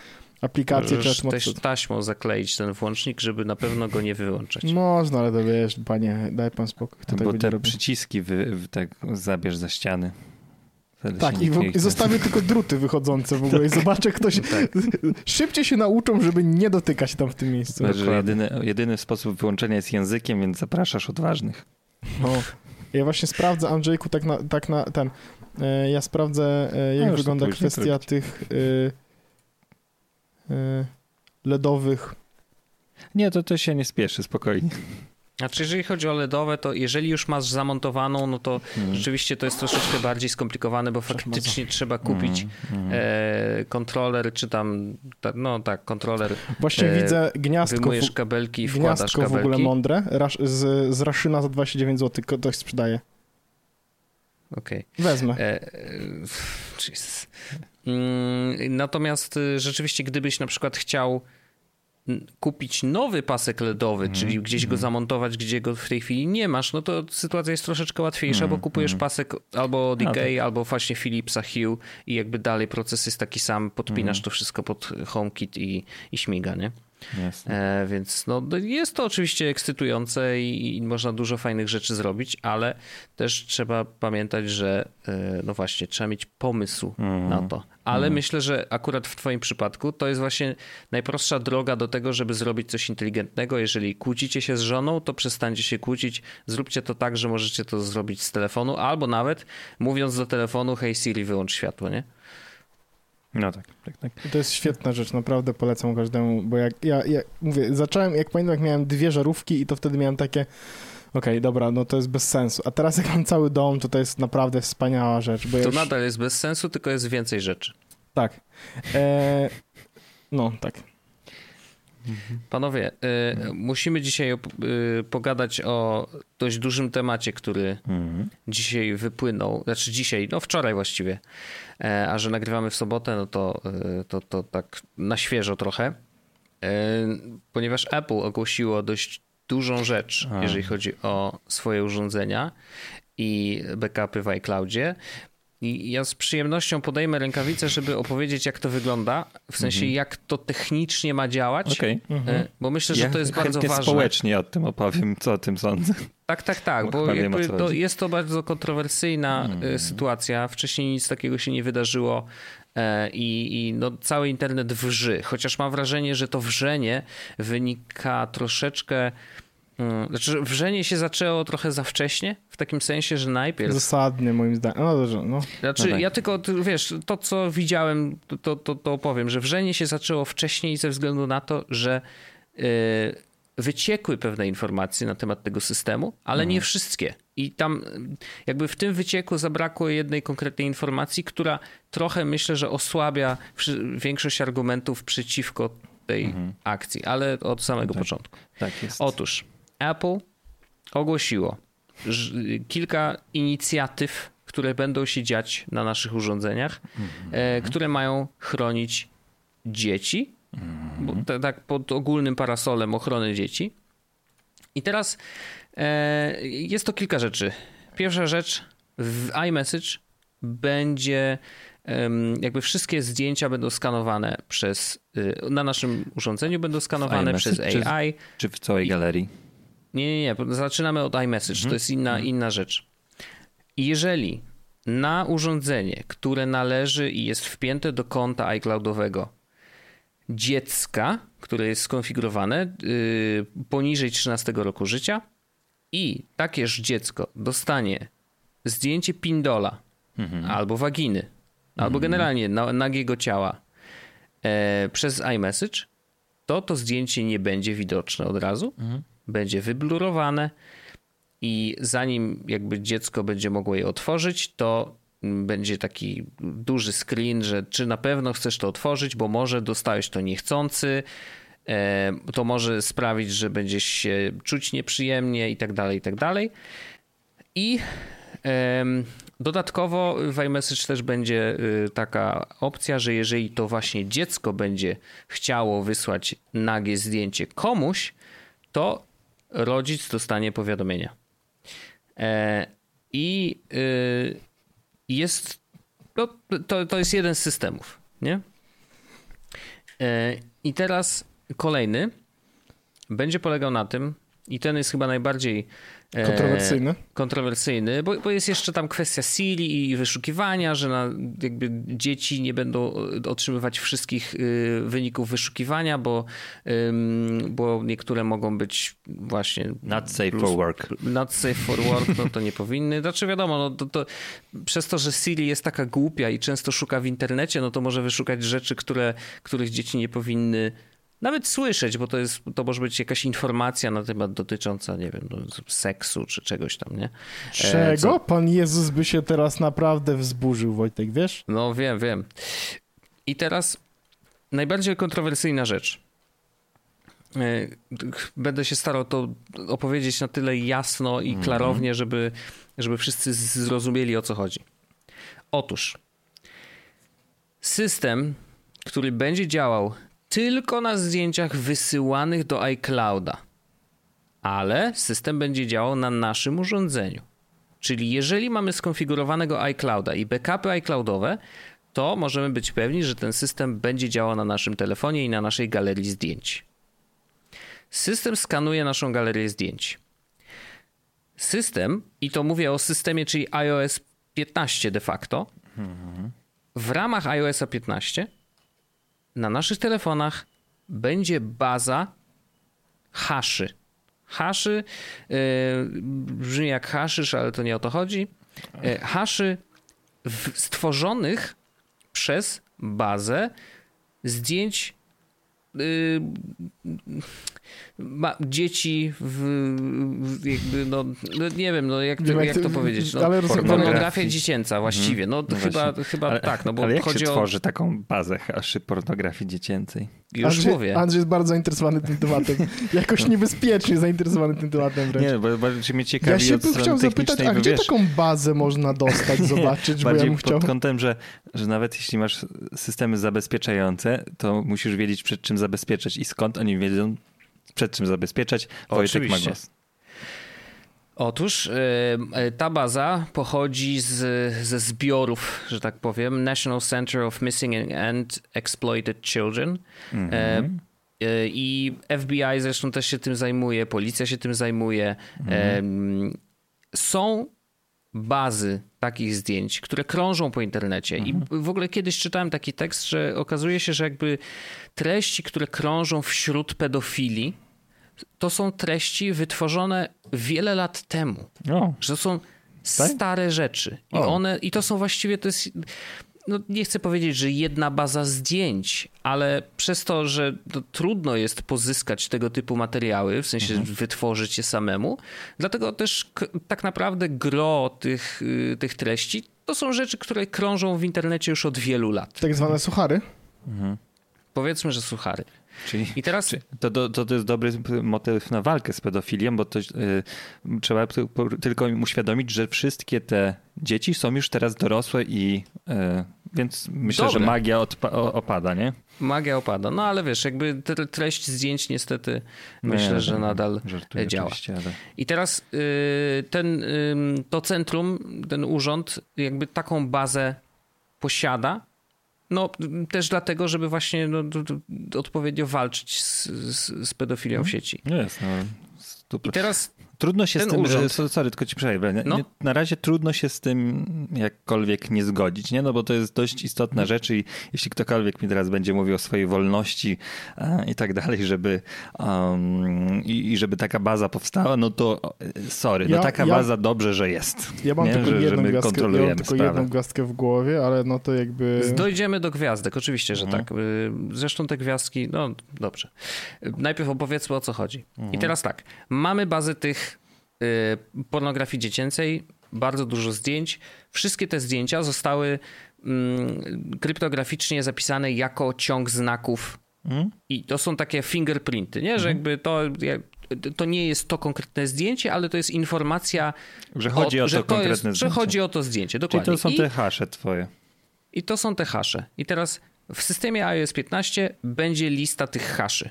aplikację. Możesz też taśmą zakleić ten włącznik, żeby na pewno go nie wyłączać. Można, ale to wiesz, panie, daj pan spokój. Kto Bo te przyciski wy, tak zabierz za ściany. Wtedy tak, i, w, i zostawię tylko druty wychodzące w ogóle i zobaczę, ktoś tak. szybciej się nauczą, żeby nie dotykać tam w tym miejscu. jedyny, jedyny sposób wyłączenia jest językiem, więc zapraszasz odważnych. No. Ja właśnie sprawdzę, Andrzejku, tak na, tak na ten. E, ja sprawdzę, e, jak no wygląda kwestia tych e, LEDowych. Nie, to, to się nie spieszy, spokojnie. Znaczy, jeżeli chodzi o LEDowe, to jeżeli już masz zamontowaną, no to hmm. rzeczywiście to jest troszeczkę bardziej skomplikowane, bo faktycznie trzeba kupić hmm. e, kontroler, czy tam, ta, no tak, kontroler. Właśnie e, widzę gniazdko. Wymujesz kabelki i wkładasz kabelki. w ogóle mądre, Rasz, z, z Raszyna za 29 zł ktoś sprzedaje. Okej. Okay. Wezmę. E, e mm, natomiast y, rzeczywiście, gdybyś na przykład chciał kupić nowy pasek LEDowy, mm, czyli gdzieś mm. go zamontować, gdzie go w tej chwili nie masz, no to sytuacja jest troszeczkę łatwiejsza, mm, bo kupujesz mm. pasek albo od Ikea, tak. albo właśnie Philipsa Hue i jakby dalej proces jest taki sam, podpinasz to wszystko pod HomeKit i, i śmiga, nie? E, więc no, jest to oczywiście ekscytujące i, i, można dużo fajnych rzeczy zrobić, ale też trzeba pamiętać, że e, no właśnie, trzeba mieć pomysł mm. na to. Ale mm. myślę, że akurat w Twoim przypadku to jest właśnie najprostsza droga do tego, żeby zrobić coś inteligentnego. Jeżeli kłócicie się z żoną, to przestańcie się kłócić. Zróbcie to tak, że możecie to zrobić z telefonu, albo nawet mówiąc do telefonu, hej Siri, wyłącz światło, nie? No tak, tak, tak. To jest świetna rzecz, naprawdę polecam każdemu, bo jak ja, ja mówię, zacząłem, jak pamiętam, jak miałem dwie żarówki i to wtedy miałem takie, okej, okay, dobra, no to jest bez sensu. A teraz jak mam cały dom, to to jest naprawdę wspaniała rzecz. to już... nadal jest bez sensu, tylko jest więcej rzeczy. Tak. E... No, tak. Panowie, y, musimy dzisiaj y, pogadać o dość dużym temacie, który mhm. dzisiaj wypłynął, znaczy dzisiaj, no wczoraj właściwie, e, a że nagrywamy w sobotę, no to, y, to, to tak na świeżo trochę, e, ponieważ Apple ogłosiło dość dużą rzecz, a. jeżeli chodzi o swoje urządzenia i backupy w iCloudzie. I ja z przyjemnością podejmę rękawicę, żeby opowiedzieć, jak to wygląda, w sensie, mhm. jak to technicznie ma działać, okay. mhm. bo myślę, że ja to jest bardzo ważne. społecznie o tym opowiem, co o tym sądzę. Tak, tak, tak, bo, bo to jest to bardzo kontrowersyjna mhm. sytuacja. Wcześniej nic takiego się nie wydarzyło e, i, i no, cały internet wrzy, chociaż mam wrażenie, że to wrzenie wynika troszeczkę znaczy, wrzenie się zaczęło trochę za wcześnie, w takim sensie, że najpierw... Zasadnie moim zdaniem. No dobrze, no. Znaczy, no tak. ja tylko, wiesz, to co widziałem, to, to, to opowiem, że wrzenie się zaczęło wcześniej ze względu na to, że yy, wyciekły pewne informacje na temat tego systemu, ale mhm. nie wszystkie. I tam jakby w tym wycieku zabrakło jednej konkretnej informacji, która trochę myślę, że osłabia większość argumentów przeciwko tej mhm. akcji, ale od samego tak, początku. Tak jest. Otóż Apple ogłosiło kilka inicjatyw, które będą się dziać na naszych urządzeniach, mm-hmm. które mają chronić dzieci, mm-hmm. tak pod ogólnym parasolem ochrony dzieci. I teraz e, jest to kilka rzeczy. Pierwsza rzecz, w iMessage będzie jakby wszystkie zdjęcia będą skanowane przez, y, na naszym urządzeniu będą skanowane przez AI. Czy, czy w całej galerii? Nie, nie, nie. Zaczynamy od iMessage. Mhm. To jest inna, mhm. inna rzecz. Jeżeli na urządzenie, które należy i jest wpięte do konta iCloudowego dziecka, które jest skonfigurowane yy, poniżej 13 roku życia i takież dziecko dostanie zdjęcie pindola mhm. albo waginy, mhm. albo generalnie nagiego ciała e, przez iMessage, to to zdjęcie nie będzie widoczne od razu, mhm będzie wyblurowane i zanim jakby dziecko będzie mogło je otworzyć, to będzie taki duży screen, że czy na pewno chcesz to otworzyć, bo może dostałeś to niechcący, e, to może sprawić, że będziesz się czuć nieprzyjemnie i tak dalej, i tak dalej. I dodatkowo w iMessage też będzie y, taka opcja, że jeżeli to właśnie dziecko będzie chciało wysłać nagie zdjęcie komuś, to rodzic dostanie powiadomienia. E, I y, jest, no, to, to jest jeden z systemów, nie? E, I teraz kolejny będzie polegał na tym, i ten jest chyba najbardziej E, kontrowersyjny. kontrowersyjny, bo, bo jest jeszcze tam kwestia Siri i wyszukiwania, że na, jakby dzieci nie będą otrzymywać wszystkich y, wyników wyszukiwania, bo, bo niektóre mogą być właśnie... Not safe plus, for work. Not safe for work, no to nie powinny. Znaczy wiadomo, no to, to, przez to, że Siri jest taka głupia i często szuka w internecie, no to może wyszukać rzeczy, które, których dzieci nie powinny nawet słyszeć, bo to jest, to może być jakaś informacja na temat dotycząca, nie wiem, no, seksu czy czegoś tam, nie? E, Czego? Co? Pan Jezus by się teraz naprawdę wzburzył, Wojtek, wiesz? No wiem, wiem. I teraz najbardziej kontrowersyjna rzecz. E, będę się starał to opowiedzieć na tyle jasno i mhm. klarownie, żeby, żeby wszyscy zrozumieli o co chodzi. Otóż system, który będzie działał tylko na zdjęciach wysyłanych do iClouda, ale system będzie działał na naszym urządzeniu. Czyli jeżeli mamy skonfigurowanego iClouda i backupy iCloudowe, to możemy być pewni, że ten system będzie działał na naszym telefonie i na naszej galerii zdjęć. System skanuje naszą galerię zdjęć. System, i to mówię o systemie, czyli iOS 15 de facto, w ramach iOS 15 na naszych telefonach będzie baza haszy. Haszy yy, brzmi jak haszysz, ale to nie o to chodzi. Yy, haszy w, stworzonych przez bazę zdjęć ma dzieci w, w jakby, no, no, nie wiem, no jak, to, jak to powiedzieć, no, pornografia dziecięca właściwie, no, no chyba, chyba ale, tak, no bo ale jak chodzi się o... tworzy taką bazę haszy pornografii dziecięcej? Już Andrzej, mówię. Andrzej jest bardzo zainteresowany tym tematem. Jakoś niebezpiecznie zainteresowany tym tematem wręcz. Nie, bo bardziej mnie ciekawi Ja się bym chciał zapytać, a gdzie wiesz, taką bazę można dostać, zobaczyć, bo ja bym chciał... pod kątem, że, że nawet jeśli masz systemy zabezpieczające, to musisz wiedzieć przed czym zabezpieczać i skąd oni wiedzą, przed czym zabezpieczać. Wojtek Oczywiście. ma głos. Otóż y, ta baza pochodzi z, ze zbiorów, że tak powiem, National Center of Missing and Exploited Children. Mm -hmm. I FBI zresztą też się tym zajmuje, policja się tym zajmuje. Mm -hmm. Są bazy takich zdjęć, które krążą po internecie. Mhm. I w ogóle kiedyś czytałem taki tekst, że okazuje się, że jakby treści, które krążą wśród pedofili, to są treści wytworzone wiele lat temu. O. Że to są tak? stare rzeczy. I one, i to są właściwie, to jest, no nie chcę powiedzieć, że jedna baza zdjęć, ale przez to, że to trudno jest pozyskać tego typu materiały, w sensie mhm. wytworzyć je samemu, dlatego też tak naprawdę gro tych, y, tych treści to są rzeczy, które krążą w internecie już od wielu lat. Tak zwane suchary? Mhm. Powiedzmy, że suchary. Czyli, I teraz... To, to, to jest dobry motyw na walkę z pedofilią, bo to, yy, trzeba tylko im uświadomić, że wszystkie te dzieci są już teraz dorosłe i yy, więc myślę, Dobre. że magia opada, nie? Magia opada. No ale wiesz, jakby treść zdjęć niestety no myślę, nie, że nadal działa. Ale... I teraz yy, ten, to centrum, ten urząd jakby taką bazę posiada, no też dlatego, żeby właśnie no, odpowiednio walczyć z, z, z pedofilią w mhm. sieci. Jest, no. I teraz Trudno się z tym, urząd... sorry, tylko ci przejdę. No. Na razie trudno się z tym jakkolwiek nie zgodzić, nie? No bo to jest dość istotna rzecz i jeśli ktokolwiek mi teraz będzie mówił o swojej wolności a, i tak dalej, żeby um, i, i, żeby taka baza powstała, no to sorry, no ja, no taka ja, baza dobrze, że jest. Ja mam nie? tylko, że, jedną, gwiazdkę, ja mam tylko jedną gwiazdkę w głowie, ale no to jakby... Dojdziemy do gwiazdek, oczywiście, że mhm. tak. Y, zresztą te gwiazdki, no dobrze. Najpierw opowiedzmy o co chodzi. Mhm. I teraz tak, mamy bazę tych Y, pornografii dziecięcej, bardzo dużo zdjęć. Wszystkie te zdjęcia zostały mm, kryptograficznie zapisane jako ciąg znaków. Mm. I to są takie fingerprinty, nie? że mm. jakby to, to nie jest to konkretne zdjęcie, ale to jest informacja, że chodzi o, o to, to jest, zdjęcie. Że chodzi o to zdjęcie, dokładnie. Czyli to są te hasze twoje. I to są te hasze. I teraz w systemie iOS 15 będzie lista tych haszy.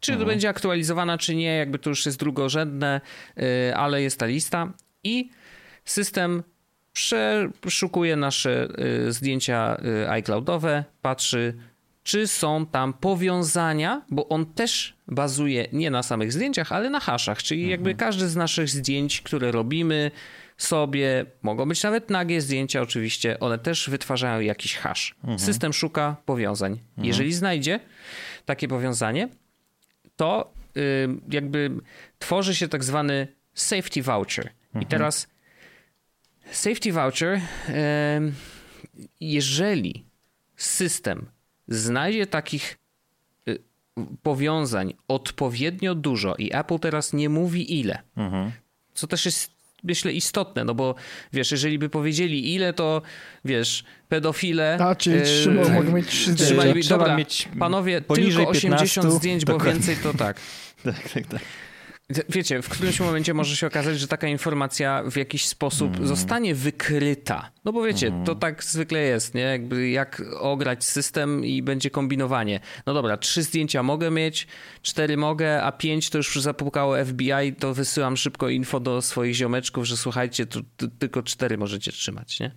Czy mhm. to będzie aktualizowana, czy nie, jakby to już jest drugorzędne, y, ale jest ta lista i system przeszukuje nasze y, zdjęcia y, iCloudowe, patrzy, czy są tam powiązania, bo on też bazuje nie na samych zdjęciach, ale na haszach, czyli mhm. jakby każdy z naszych zdjęć, które robimy sobie, mogą być nawet nagie zdjęcia oczywiście, one też wytwarzają jakiś hash. Mhm. System szuka powiązań. Mhm. Jeżeli znajdzie takie powiązanie, to jakby tworzy się tak zwany safety voucher. Mhm. I teraz safety voucher, jeżeli system znajdzie takich y, powiązań odpowiednio dużo i Apple teraz nie mówi ile, mhm. co też jest myślę istotne, no bo wiesz, jeżeli by powiedzieli ile, to wiesz, pedofile... A, czyli yy, mogą mieć trzy zdjęcia. Dobra, mieć panowie, tylko 80 15, zdjęć, bo więcej to tak. tak, tak, tak. Wiecie, w którymś momencie może się okazać, że taka informacja w jakiś sposób mm. zostanie wykryta. No bo wiecie, mm. to tak zwykle jest, nie? Jakby jak ograć system i będzie kombinowanie. No dobra, trzy zdjęcia mogę mieć, cztery mogę, a pięć to już zapukało FBI, to wysyłam szybko info do swoich ziomeczków, że słuchajcie, to, to tylko cztery możecie trzymać, nie?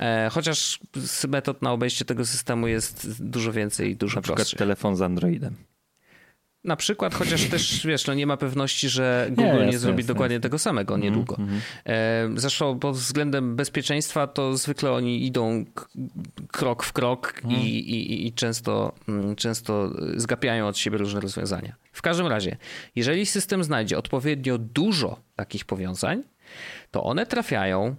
E, chociaż metod na obejście tego systemu jest dużo więcej i dużo Na prostszych. przykład telefon z Androidem. Na przykład, chociaż też wiesz, no nie ma pewności, że Google nie, nie zrobi dokładnie tego samego mhm, niedługo. Mm, mm. Zresztą pod względem bezpieczeństwa to zwykle oni idą krok w krok mm. i, i, i często, mm, często zgapiają od siebie różne rozwiązania. W każdym razie, jeżeli system znajdzie odpowiednio dużo takich powiązań, to one trafiają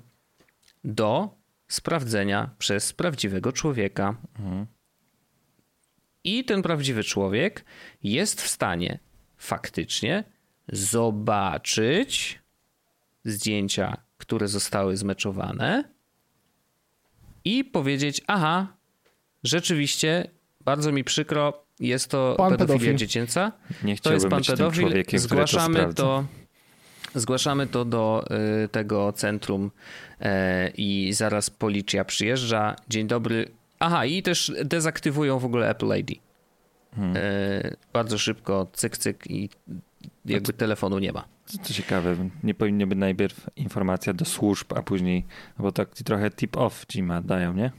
do sprawdzenia przez prawdziwego człowieka. Mhm. I ten prawdziwy człowiek jest w stanie faktycznie zobaczyć zdjęcia, które zostały zmeczowane i powiedzieć: Aha, rzeczywiście, bardzo mi przykro, jest to pan pedofilia pedofil. dziecięca. Nie to jest pan pedofil. Zgłaszamy to, to, zgłaszamy to do y, tego centrum y, i zaraz policja przyjeżdża. Dzień dobry, Aha, i też dezaktywują w ogóle Apple ID. Hmm. E, bardzo szybko, cyk, cyk i jakby telefonu nie ma. To ciekawe, nie powinny być najpierw informacja do służb, a później, bo tak trochę tip-off ci ma dają, nie?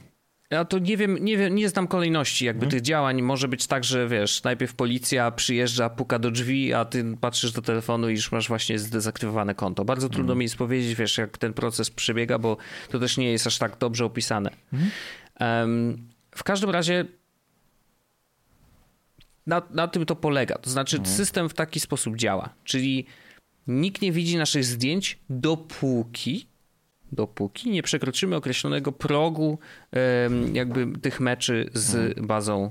Ja to nie wiem, nie, wiem, nie znam kolejności jakby hmm. tych działań. Może być tak, że wiesz, najpierw policja przyjeżdża, puka do drzwi, a ty patrzysz do telefonu i już masz właśnie zdezaktywowane konto. Bardzo trudno hmm. mi jest powiedzieć, wiesz, jak ten proces przebiega, bo to też nie jest aż tak dobrze opisane. Hmm. W każdym razie na, na tym to polega. To znaczy, mhm. system w taki sposób działa. Czyli nikt nie widzi naszych zdjęć, dopóki dopóki nie przekroczymy określonego progu jakby tych meczy z mhm. bazą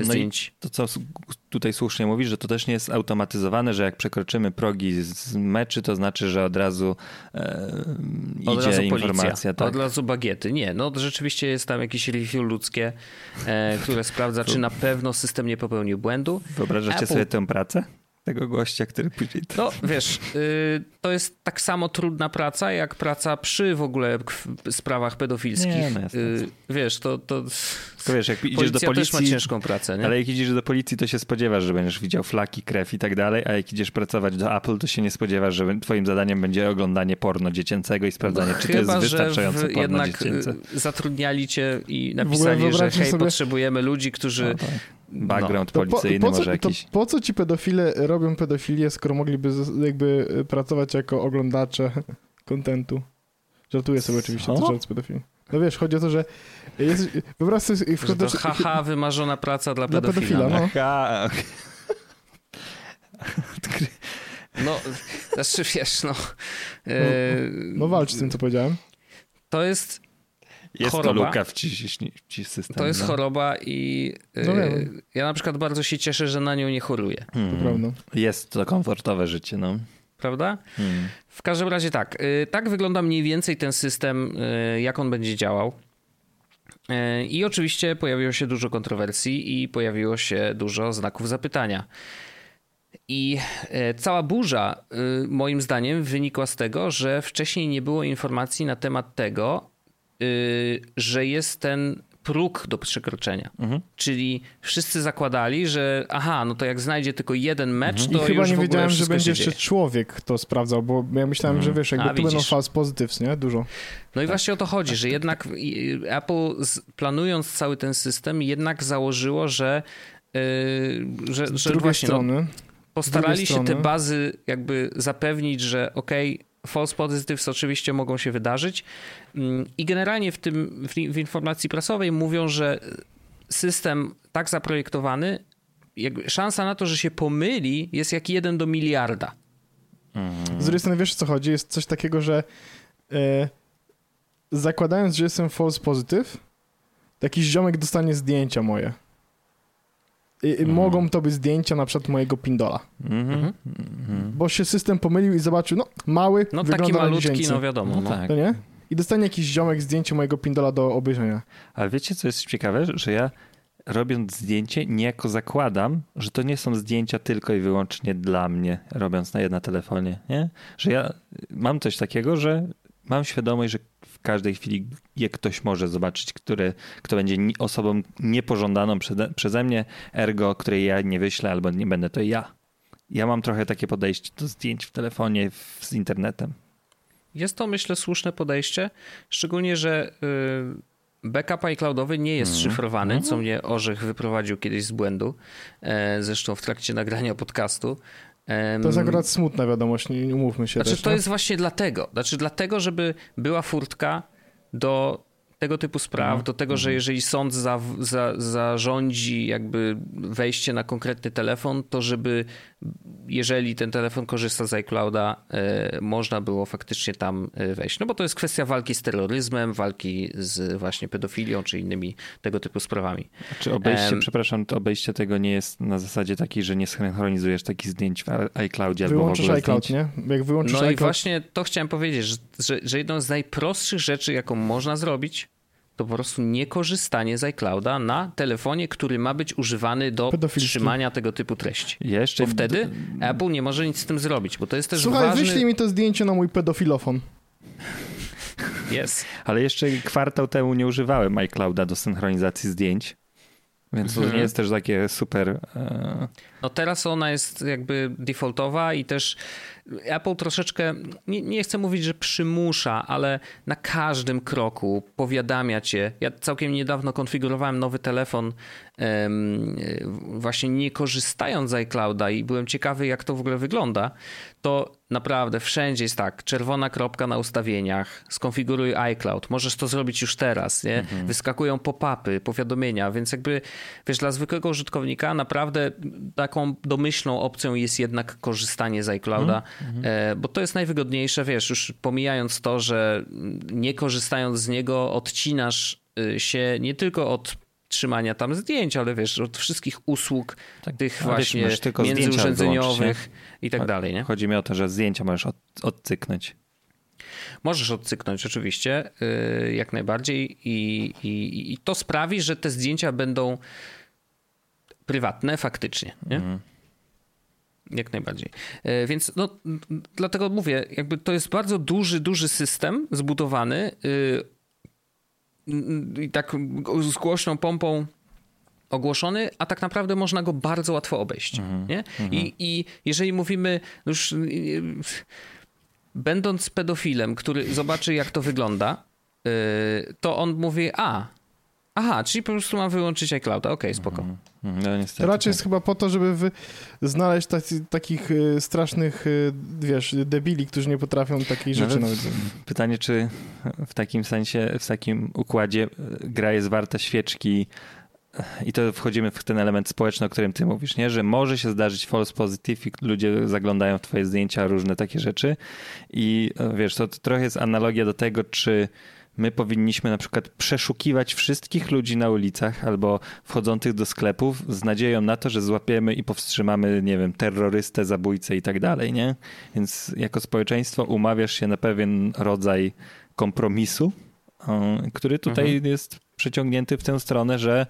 zdjęć. No to co tutaj słusznie mówisz, że to też nie jest automatyzowane, że jak przekroczymy progi z meczy, to znaczy, że od razu e, od idzie razu informacja. Tak? Od razu bagiety. Nie, no rzeczywiście jest tam jakieś review ludzkie, e, które sprawdza, czy na pewno system nie popełnił błędu. Wyobrażacie Apple... sobie tę pracę? Tego gościa, który później... No wiesz, y, to jest tak samo trudna praca, jak praca przy w ogóle sprawach pedofilskich. Nie, no. Y, wiesz, to... to... Tylko wiesz, jak idziesz do policji... też ma ciężką pracę, nie? Ale jak idziesz do policji, to się spodziewasz, że będziesz widział flaki, krew i tak dalej, a jak idziesz pracować do Apple, to się nie spodziewasz, że twoim zadaniem będzie oglądanie porno dziecięcego i sprawdzanie, no, czy to jest wystarczające porno jednak dziecięce. zatrudniali cię i napisali, że hej, sobie... potrzebujemy ludzi, którzy no, tak background no. policyjny po, po może co, jakiś. po co ci pedofile robią pedofilię, skoro mogliby jakby y, pracować jako oglądacze kontentu? Żartuję sobie oczywiście, co? to z pedofilii. No wiesz, chodzi o to, że jest, wyobraź sobie... Że to haha, wymarzona praca dla pedofila. Dla pedofila no. Aha. No, znaczy wiesz, no... No, no walcz z tym, co powiedziałem. To jest jest choroba. to luka w ci. To jest no. choroba i no yy, ja na przykład bardzo się cieszę, że na nią nie choruję. Hmm. To. Jest to komfortowe życie, no. Prawda? Hmm. W każdym razie tak. Yy, tak wygląda mniej więcej ten system, yy, jak on będzie działał. Y, I oczywiście pojawiło się dużo kontrowersji i pojawiło się dużo znaków zapytania. I y, cała burza, y, moim zdaniem, wynikła z tego, że wcześniej nie było informacji na temat tego, Y, że jest ten próg do przekroczenia. Mhm. Czyli wszyscy zakładali, że aha, no to jak znajdzie tylko jeden mecz, mhm. to I chyba nie wiedziałem, że będzie jeszcze człowiek to sprawdzał, bo ja myślałem, mhm. że wiesz, jakby A, tu widzisz. będą false positives, nie? Dużo. No i właśnie o to chodzi, że jednak Apple planując cały ten system jednak założyło, że yy, że, że właśnie no, strony, no, postarali się te bazy jakby zapewnić, że okej, okay, false positives oczywiście mogą się wydarzyć mm, i generalnie w tym w informacji prasowej mówią, że system tak zaprojektowany, szansa na to, że się pomyli jest jak jeden do miliarda. Mhm. Z drugiej strony wiesz co chodzi? Jest coś takiego, że e, zakładając, że jestem false positive, to jakiś ziomek dostanie zdjęcia moje. Mhm. mogą to być zdjęcia na przykład mojego pindola. Mhm. Bo się system pomylił i zobaczył, no mały, No taki malutki, no wiadomo. No, no. tak. To nie? I dostanie jakiś ziomek zdjęcie mojego pindola do obejrzenia. Ale wiecie, co jest ciekawe? Że ja robiąc zdjęcie, niejako zakładam, że to nie są zdjęcia tylko i wyłącznie dla mnie, robiąc na jedna telefonie, nie? Że ja mam coś takiego, że mam świadomość, że każdej chwili je ktoś może zobaczyć, który, kto będzie osobą niepożądaną przeze, przeze mnie, ergo, której ja nie wyślę albo nie będę, to ja. Ja mam trochę takie podejście do zdjęć w telefonie z internetem. Jest to, myślę, słuszne podejście, szczególnie, że yy, backup iCloudowy nie jest mm. szyfrowany, co mnie Orzech wyprowadził kiedyś z błędu, e, zresztą w trakcie nagrania podcastu. To jest akurat smutna wiadomość, nie umówmy się. Znaczy, też, to jest właśnie dlatego. Znaczy, dlatego, żeby była furtka do tego typu spraw, mhm. do tego, że mhm. jeżeli sąd za, za, zarządzi jakby wejście na konkretny telefon, to żeby jeżeli ten telefon korzysta z iClouda, e, można było faktycznie tam e, wejść. No bo to jest kwestia walki z terroryzmem, walki z właśnie pedofilią czy innymi tego typu sprawami. Czy obejście, um, przepraszam, to obejście tego nie jest na zasadzie takiej, że nie synchronizujesz takich zdjęć w iCloudzie Wyłączysz albo w iCloud, nie? Jak wyłączysz no iCloud... i właśnie to chciałem powiedzieć, że, że, że jedną z najprostszych rzeczy, jaką można zrobić, to po prostu niekorzystanie z iClouda na telefonie, który ma być używany do trzymania tego typu treści. Jeszcze... Bo wtedy Apple nie może nic z tym zrobić, bo to jest też Słuchaj, ważny... wyślij mi to zdjęcie na mój pedofilofon. Jest. Ale jeszcze kwartał temu nie używałem iClouda do synchronizacji zdjęć. Więc to nie mhm. jest też takie super. E, no teraz ona jest jakby defaultowa i też Apple troszeczkę, nie, nie chcę mówić, że przymusza, ale na każdym kroku powiadamia cię. Ja całkiem niedawno konfigurowałem nowy telefon, właśnie nie korzystając z iClouda i byłem ciekawy, jak to w ogóle wygląda. To naprawdę wszędzie jest tak, czerwona kropka na ustawieniach, skonfiguruj iCloud, możesz to zrobić już teraz, nie? Mhm. Wyskakują pop-upy, powiadomienia, więc jakby, wiesz, dla zwykłego użytkownika naprawdę taką domyślną opcją jest jednak korzystanie z iClouda, mhm. E, bo to jest najwygodniejsze, wiesz, już pomijając to, że nie korzystając z niego odcinasz y, się nie tylko od trzymania tam zdjęć, ale wiesz, od wszystkich usług tak, tych właśnie wiesz, międzyurządzeniowych i tak dalej. Nie? Chodzi mi o to, że zdjęcia możesz od, odcyknąć. Możesz odcyknąć oczywiście, yy, jak najbardziej I, i, i, to sprawi, że te zdjęcia będą prywatne faktycznie. Nie? Mhm. Jak najbardziej. Yy, więc no, dlatego mówię, jakby to jest bardzo duży, duży system zbudowany. Yy, i tak z głośną pompą ogłoszony, a tak naprawdę można go bardzo łatwo obejść. -hmm. nie? Mm -hmm. I, I jeżeli mówimy już będąc pedofilem, który zobaczy jak to wygląda, y, to on mówi, a, aha, czyli po prostu mam wyłączyć iClouda, okej, okay, spoko. No, to raczej jest chyba po to, żeby wy... znaleźć tacy, takich y, strasznych, y, wiesz, debili, którzy nie potrafią takiej rzeczy nawet... Pytanie, czy w takim sensie, w takim układzie y, gra jest warta świeczki i to wchodzimy w ten element społeczny, o którym ty mówisz, nie? że może się zdarzyć false positive i ludzie zaglądają w twoje zdjęcia, różne takie rzeczy. I wiesz, to, to trochę jest analogia do tego, czy my powinniśmy na przykład przeszukiwać wszystkich ludzi na ulicach albo wchodzących do sklepów z nadzieją na to, że złapiemy i powstrzymamy, nie wiem, terrorystę, zabójcę i tak dalej, nie? Więc jako społeczeństwo umawiasz się na pewien rodzaj kompromisu, który tutaj mhm. jest przeciągnięty w tę stronę, że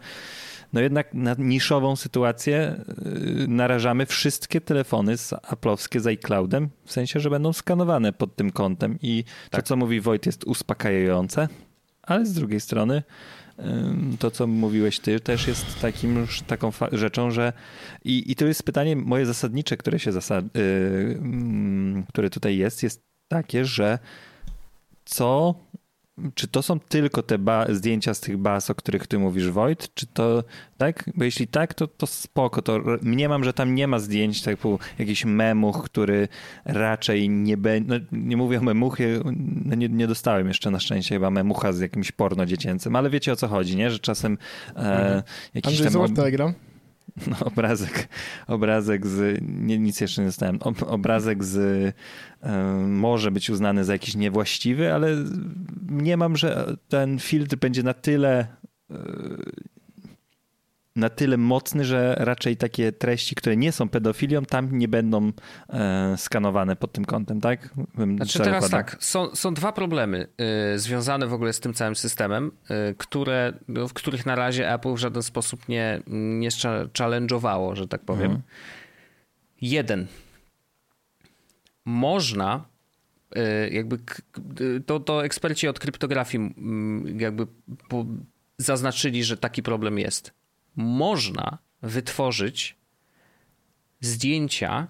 no jednak na niszową sytuację y, narażamy wszystkie telefony z Apple'owskie z iCloudem, w sensie, że będą skanowane pod tym kątem i tak. to, co mówi Wojt jest uspokajające, ale z drugiej strony to, co mówiłeś ty, też jest takim, taką rzeczą, że i, i to jest pytanie moje zasadnicze, które się zasad, yy, które tutaj jest, jest takie, że co czy to są tylko te zdjęcia z tych baz, o których ty mówisz, Wojt? Czy to tak? Bo jeśli tak, to, to spoko. To mniemam, że tam nie ma zdjęć typu jakiś memuch, który raczej nie będzie. No, nie mówię o memuchie, no nie, nie, dostałem jeszcze na szczęście chyba memucha z jakimś porno dziecięcym, ale wiecie o co chodzi, nie? Że czasem e, mhm. jakiś Andrzej, tam. Telegram? No, obrazek, obrazek z, nie, nic jeszcze nie dostałem, Ob, obrazek z, y, może być uznany za jakiś niewłaściwy, ale nie mam, że ten filtr będzie na tyle y, na tyle mocny, że raczej takie treści, które nie są pedofilią, tam nie będą e, skanowane pod tym kątem, tak? Bym znaczy teraz tak, są, są dwa problemy y, związane w ogóle z tym całym systemem, y, które, w których na razie Apple w żaden sposób nie, nie challenge'owało, że tak powiem. Mhm. Jeden. Można y, jakby to, to eksperci od kryptografii jakby zaznaczyli, że taki problem jest można wytworzyć zdjęcia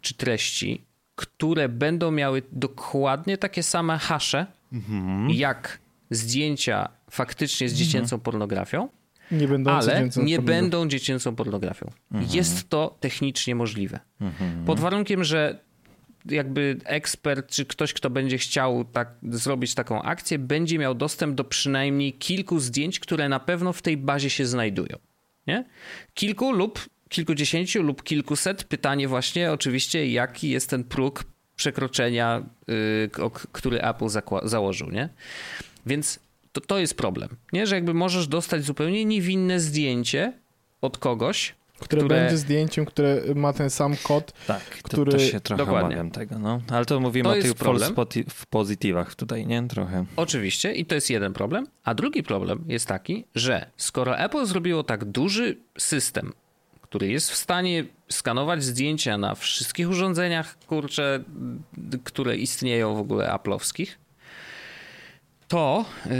czy treści, które będą miały dokładnie takie same hasze, mhm. jak zdjęcia faktycznie z dziecięcą mhm. pornografią, nie ale nie będą dziecięcą pornografią. Mhm. Jest to technicznie możliwe. Mhm. Pod warunkiem, że jakby ekspert, czy ktoś, kto będzie chciał tak, zrobić taką akcję, będzie miał dostęp do przynajmniej kilku zdjęć, które na pewno w tej bazie się znajdują. Nie? Kilku lub kilkudziesięciu lub kilkuset. Pytanie właśnie oczywiście, jaki jest ten próg przekroczenia, yy, który Apple założył, nie? Więc to, to jest problem, nie? Że jakby możesz dostać zupełnie niewinne zdjęcie od kogoś, które, które, będzie zdjęciem, które ma ten sam kod. Tak, który... to, to się trochę Dokładnie. obawiam tego, no. Ale to mówimy to o tych false pozytywach tutaj, nie? Trochę. Oczywiście i to jest jeden problem. A drugi problem jest taki, że skoro Apple zrobiło tak duży system, który jest w stanie skanować zdjęcia na wszystkich urządzeniach, kurcze, które istnieją w ogóle Apple'owskich, to yy,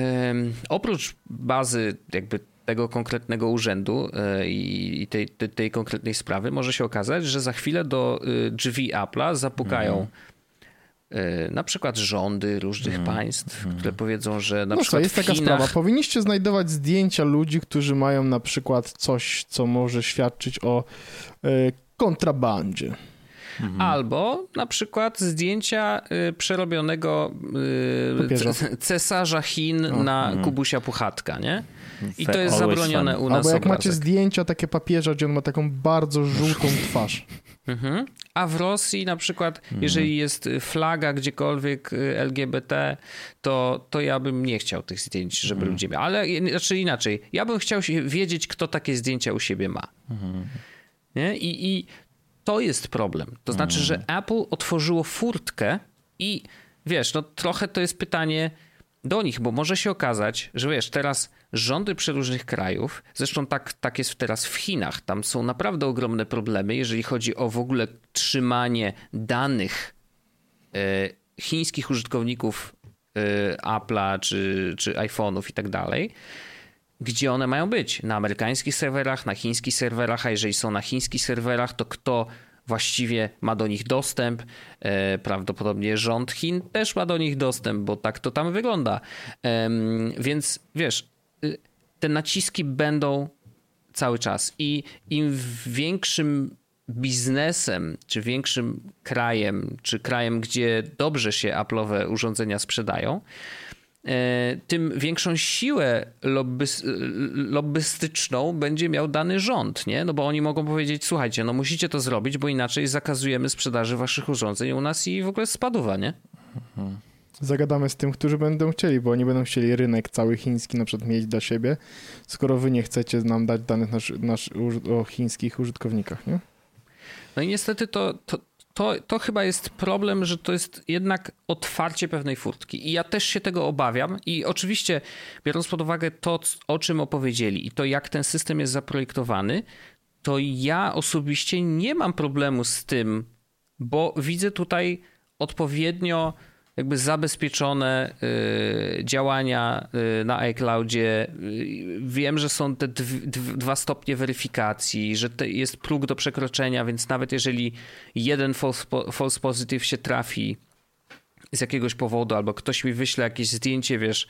oprócz bazy jakby tego konkretnego urzędu e, i tej, tej, tej, konkretnej sprawy może się okazać, że za chwilę do y, drzwi Apple'a zapukają mhm. na przykład rządy różnych mhm. państw, mhm. które powiedzą, że na no przykład. jest taka Chinach... sprawa. Powinniście znajdować zdjęcia ludzi, którzy mają na przykład coś, co może świadczyć o y, kontrabandzie. Mhm. Albo na przykład zdjęcia y, przerobionego y, cesarza Chin o, na mhm. Kubusia Puchatka, nie? I to jest zabronione u nas. Albo jak obrazek. macie zdjęcia takie papieża, gdzie on ma taką bardzo żółtą twarz. Mhm. A w Rosji na przykład, mhm. jeżeli jest flaga gdziekolwiek y, LGBT, to, to ja bym nie chciał tych zdjęć, żeby mhm. ludzie mieli. Ale znaczy inaczej, ja bym chciał wiedzieć, kto takie zdjęcia u siebie ma. Mhm. Nie? I, I to jest problem. To znaczy, że Apple otworzyło furtkę i wiesz, no trochę to jest pytanie do nich, bo może się okazać, że wiesz, teraz rządy przeróżnych krajów, zresztą tak, tak jest teraz w Chinach, tam są naprawdę ogromne problemy, jeżeli chodzi o w ogóle trzymanie danych e, chińskich użytkowników e, Apple'a czy, czy iPhone'ów i tak dalej, gdzie one mają być? Na amerykańskich serwerach, na chińskich serwerach, a jeżeli są na chińskich serwerach, to kto właściwie ma do nich dostęp. E, prawdopodobnie rząd Chin też ma do nich dostęp, bo tak to tam wygląda. Więc wiesz, y, te naciski będą cały czas i im większym biznesem, czy większym krajem, czy krajem, gdzie dobrze się Apple'owe urządzenia sprzedają, tym większą siłę lobbys, lobbystyczną będzie miał dany rząd, nie? No bo oni mogą powiedzieć, słuchajcie, no musicie to zrobić, bo inaczej zakazujemy sprzedaży waszych urządzeń u nas i w ogóle spadowa, nie? Zagadamy z tym, którzy będą chcieli, bo oni będą chcieli rynek cały chiński na przykład mieć dla siebie, skoro wy nie chcecie nam dać danych nasz, nasz, o chińskich użytkownikach, nie? No i niestety to, to, to, to chyba jest problem, że to jest jednak otwarcie pewnej furtki. I ja też się tego obawiam. I oczywiście, biorąc pod uwagę to, o czym opowiedzieli i to, jak ten system jest zaprojektowany, to ja osobiście nie mam problemu z tym, bo widzę tutaj odpowiednio jakby zabezpieczone y, działania y, na iCloudzie. Y, wiem, że są te dwa stopnie weryfikacji, że jest próg do przekroczenia, więc nawet jeżeli jeden false, positive się trafi z jakiegoś powodu, albo ktoś mi wyśle jakieś zdjęcie, wiesz,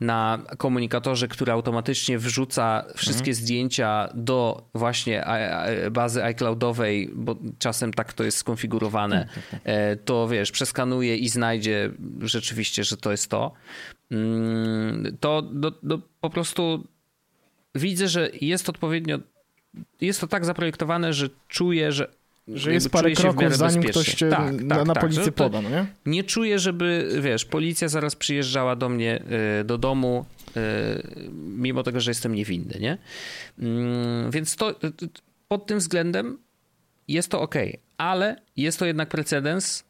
na komunikatorze, który automatycznie wrzuca wszystkie mhm. zdjęcia do właśnie bazy iCloudowej, bo czasem tak to jest skonfigurowane, tak, tak, tak. E, to wiesz, przeskanuje i znajdzie rzeczywiście, że to jest to. Mm, to do, do, po prostu widzę, że jest odpowiednio, jest to tak zaprojektowane, że czuję, że że jest parę kroków, zanim ktoś cię tak, na, tak, na tak, poda, no nie? Nie czuję, żeby, wiesz, policja zaraz przyjeżdżała do mnie y, do domu mimo tego, że jestem niewinny, nie? Mm, więc to pod tym względem jest to ok, ale jest to jednak precedens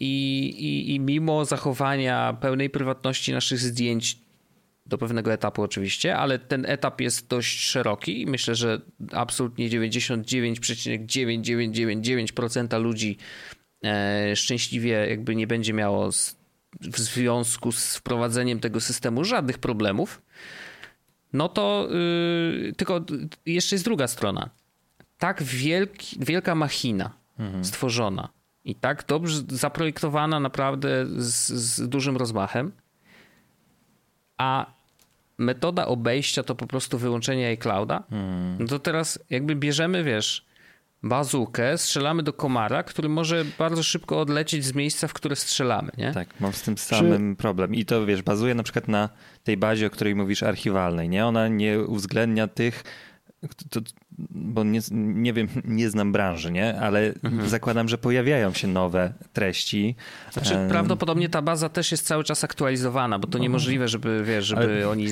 i, i, i mimo zachowania pełnej prywatności naszych zdjęć do pewnego etapu oczywiście, ale ten etap jest dość szeroki i myślę, że absolutnie 99,9999% ludzi e, szczęśliwie jakby nie będzie miało w związku z wprowadzeniem tego systemu żadnych problemów. No to yy, tylko jeszcze jest druga strona. Tak wielki, wielka machina mhm. stworzona i tak dobrze zaprojektowana naprawdę z, z dużym rozmachem, a metoda obejścia to po prostu wyłączenie iClouda, hmm. no to teraz jakby bierzemy, wiesz, bazukę, strzelamy do komara, który może bardzo szybko odlecieć z miejsca, w które strzelamy, nie? Tak, mam z tym samym Czy... problem. I to, wiesz, bazuje na przykład na tej bazie, o której mówisz, archiwalnej, nie? Ona nie uwzględnia tych to, bo nie, nie wiem, nie znam branży, nie? Ale mhm. zakładam, że pojawiają się nowe treści. Znaczy, um, prawdopodobnie ta baza też jest cały czas aktualizowana, bo to niemożliwe, żeby, wiesz, żeby ale, oni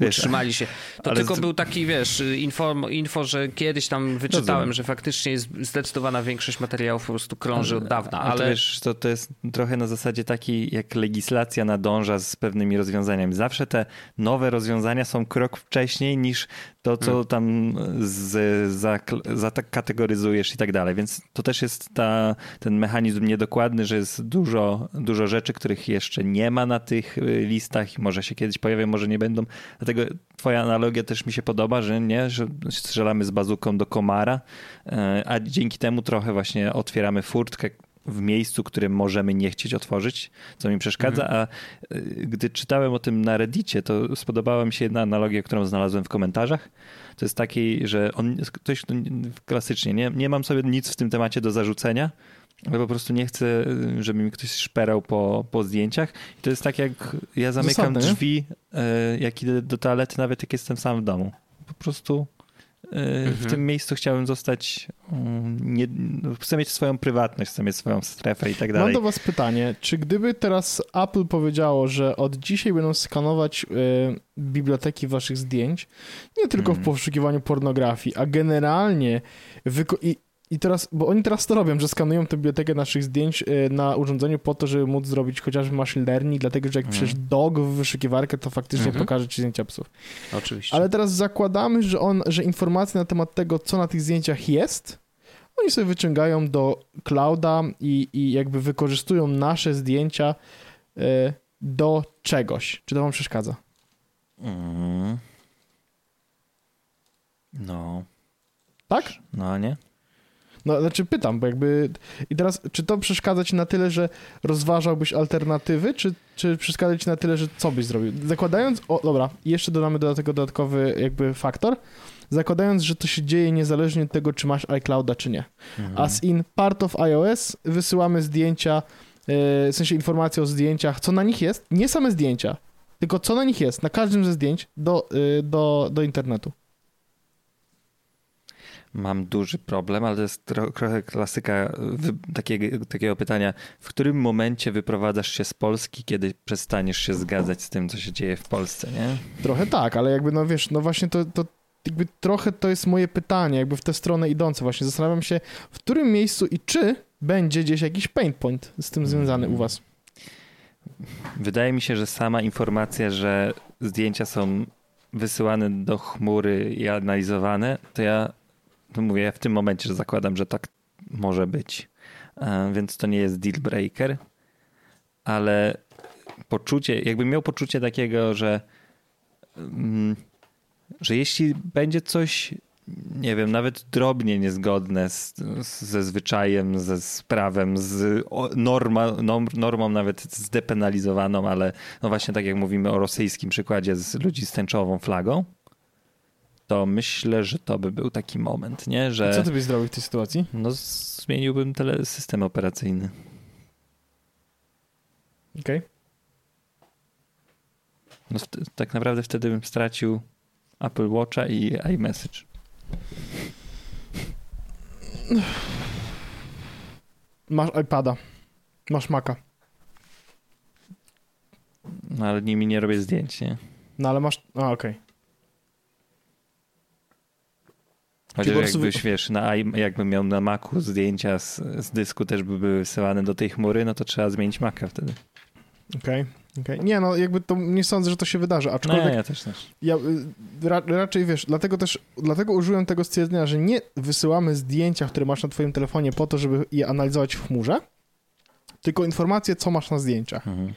wiesz, utrzymali się. To tylko z... był taki, wiesz, info, info, że kiedyś tam wyczytałem, że faktycznie jest zdecydowana większość materiałów po prostu krąży od dawna, ale... To, wiesz, to, to jest trochę na zasadzie takiej, jak legislacja nadąża z pewnymi rozwiązaniami. Zawsze te nowe rozwiązania są krok wcześniej niż to, co hmm. tam z, za, za tak kategoryzujesz i tak dalej. Więc to też jest ta, ten mechanizm niedokładny, że jest dużo, dużo rzeczy, których jeszcze nie ma na tych y, listach i może się kiedyś pojawią, może nie będą. Dlatego twoja analogia też mi się podoba, że nie, że strzelamy z bazuką do komara, y, a dzięki temu trochę właśnie otwieramy furtkę w miejscu, które możemy nie chcieć otworzyć, co mi przeszkadza, mhm. a y, gdy czytałem o tym na Reddicie, to spodobała mi się jedna analogia, którą znalazłem w komentarzach. To jest taki, że on, ktoś no, klasycznie, nie, nie mam sobie nic w tym temacie do zarzucenia, ale po prostu nie chcę, żeby mi ktoś szperał po, po zdjęciach. I to jest tak, jak ja zamykam Zasadne, drzwi, nie? jak idę do toalety, nawet jak jestem sam w domu. Po prostu w mhm. tym miejscu chciałem zostać, mm, nie, chcę mieć swoją prywatność, chcę mieć swoją strefę i tak dalej. Mam do was pytanie, czy gdyby teraz Apple powiedziało, że od dzisiaj będą skanować y, biblioteki waszych zdjęć, nie tylko w mhm. poszukiwaniu pornografii, a generalnie i i teraz, bo oni teraz to robią, że skanują tę bibliotekę naszych zdjęć y, na urządzeniu po to, żeby móc zrobić chociażby machine learning, dlatego że jak mm. przecież dog w wyszukiwarkę, to faktycznie mm -hmm. pokaże ci zdjęcia psów. Oczywiście. Ale teraz zakładamy, że on, że informacje na temat tego, co na tych zdjęciach jest, oni sobie wyciągają do clouda i, i jakby wykorzystują nasze zdjęcia y, do czegoś. Czy to wam przeszkadza? Mm. No. Tak? No, nie? No, znaczy pytam, bo jakby... I teraz, czy to przeszkadza ci na tyle, że rozważałbyś alternatywy, czy, czy przeszkadza ci na tyle, że co byś zrobił? Zakładając... O, dobra, jeszcze dodamy do tego dodatkowy jakby faktor. Zakładając, że to się dzieje niezależnie od tego, czy masz iClouda, czy nie. Mhm. As in part of iOS wysyłamy zdjęcia, yy, w sensie informacje o zdjęciach, co na nich jest, nie same zdjęcia, tylko co na nich jest, na każdym ze zdjęć do, yy, do, do internetu mam duży problem, ale to jest trochę klasyka takiego, takiego pytania. W którym momencie wyprowadzasz się z Polski, kiedy przestaniesz się zgadzać z tym, co się dzieje w Polsce, nie? Trochę tak, ale jakby, no wiesz, no właśnie to, to jakby trochę to jest moje pytanie, jakby w tę stronę idące właśnie. Zastanawiam się, w którym miejscu i czy będzie gdzieś jakiś pain point z tym związany u was? Wydaje mi się, że sama informacja, że zdjęcia są wysyłane do chmury i analizowane, to ja mówię, w tym momencie że zakładam, że tak może być. E, więc to nie jest deal breaker, ale poczucie, jakbym miał poczucie takiego, że, mm, że jeśli będzie coś, nie wiem, nawet drobnie niezgodne z, ze zwyczajem, ze sprawem, z norma, normą nawet zdepenalizowaną, ale no właśnie tak jak mówimy o rosyjskim przykładzie z ludzi z tęczową flagą, to myślę, że to by był taki moment, nie? Że... co ty byś zrobił w tej sytuacji? No zmieniłbym tele system operacyjny. Okej. Okay. No, tak naprawdę wtedy bym stracił Apple Watcha i iMessage. Masz iPada. Masz Maca. No ale nimi nie robię zdjęć, nie? No ale masz... A, okej. Okay. Chociaż jakbyś, wiesz, na, jakbym miał na Macu zdjęcia z, z dysku też by były wysyłane do tej chmury, no to trzeba zmienić Maca wtedy. Okej. Okay. Okay. Nie, no jakby to nie sądzę, że to się wydarzy, aczkolwiek... Nie, ja też też. Ja, y, ra, raczej, wiesz, dlatego też, dlatego użyłem tego stwierdzenia, że nie wysyłamy zdjęcia, które masz na twoim telefonie po to, żeby je analizować w chmurze, tylko informacje, co masz na zdjęciach. Mhm.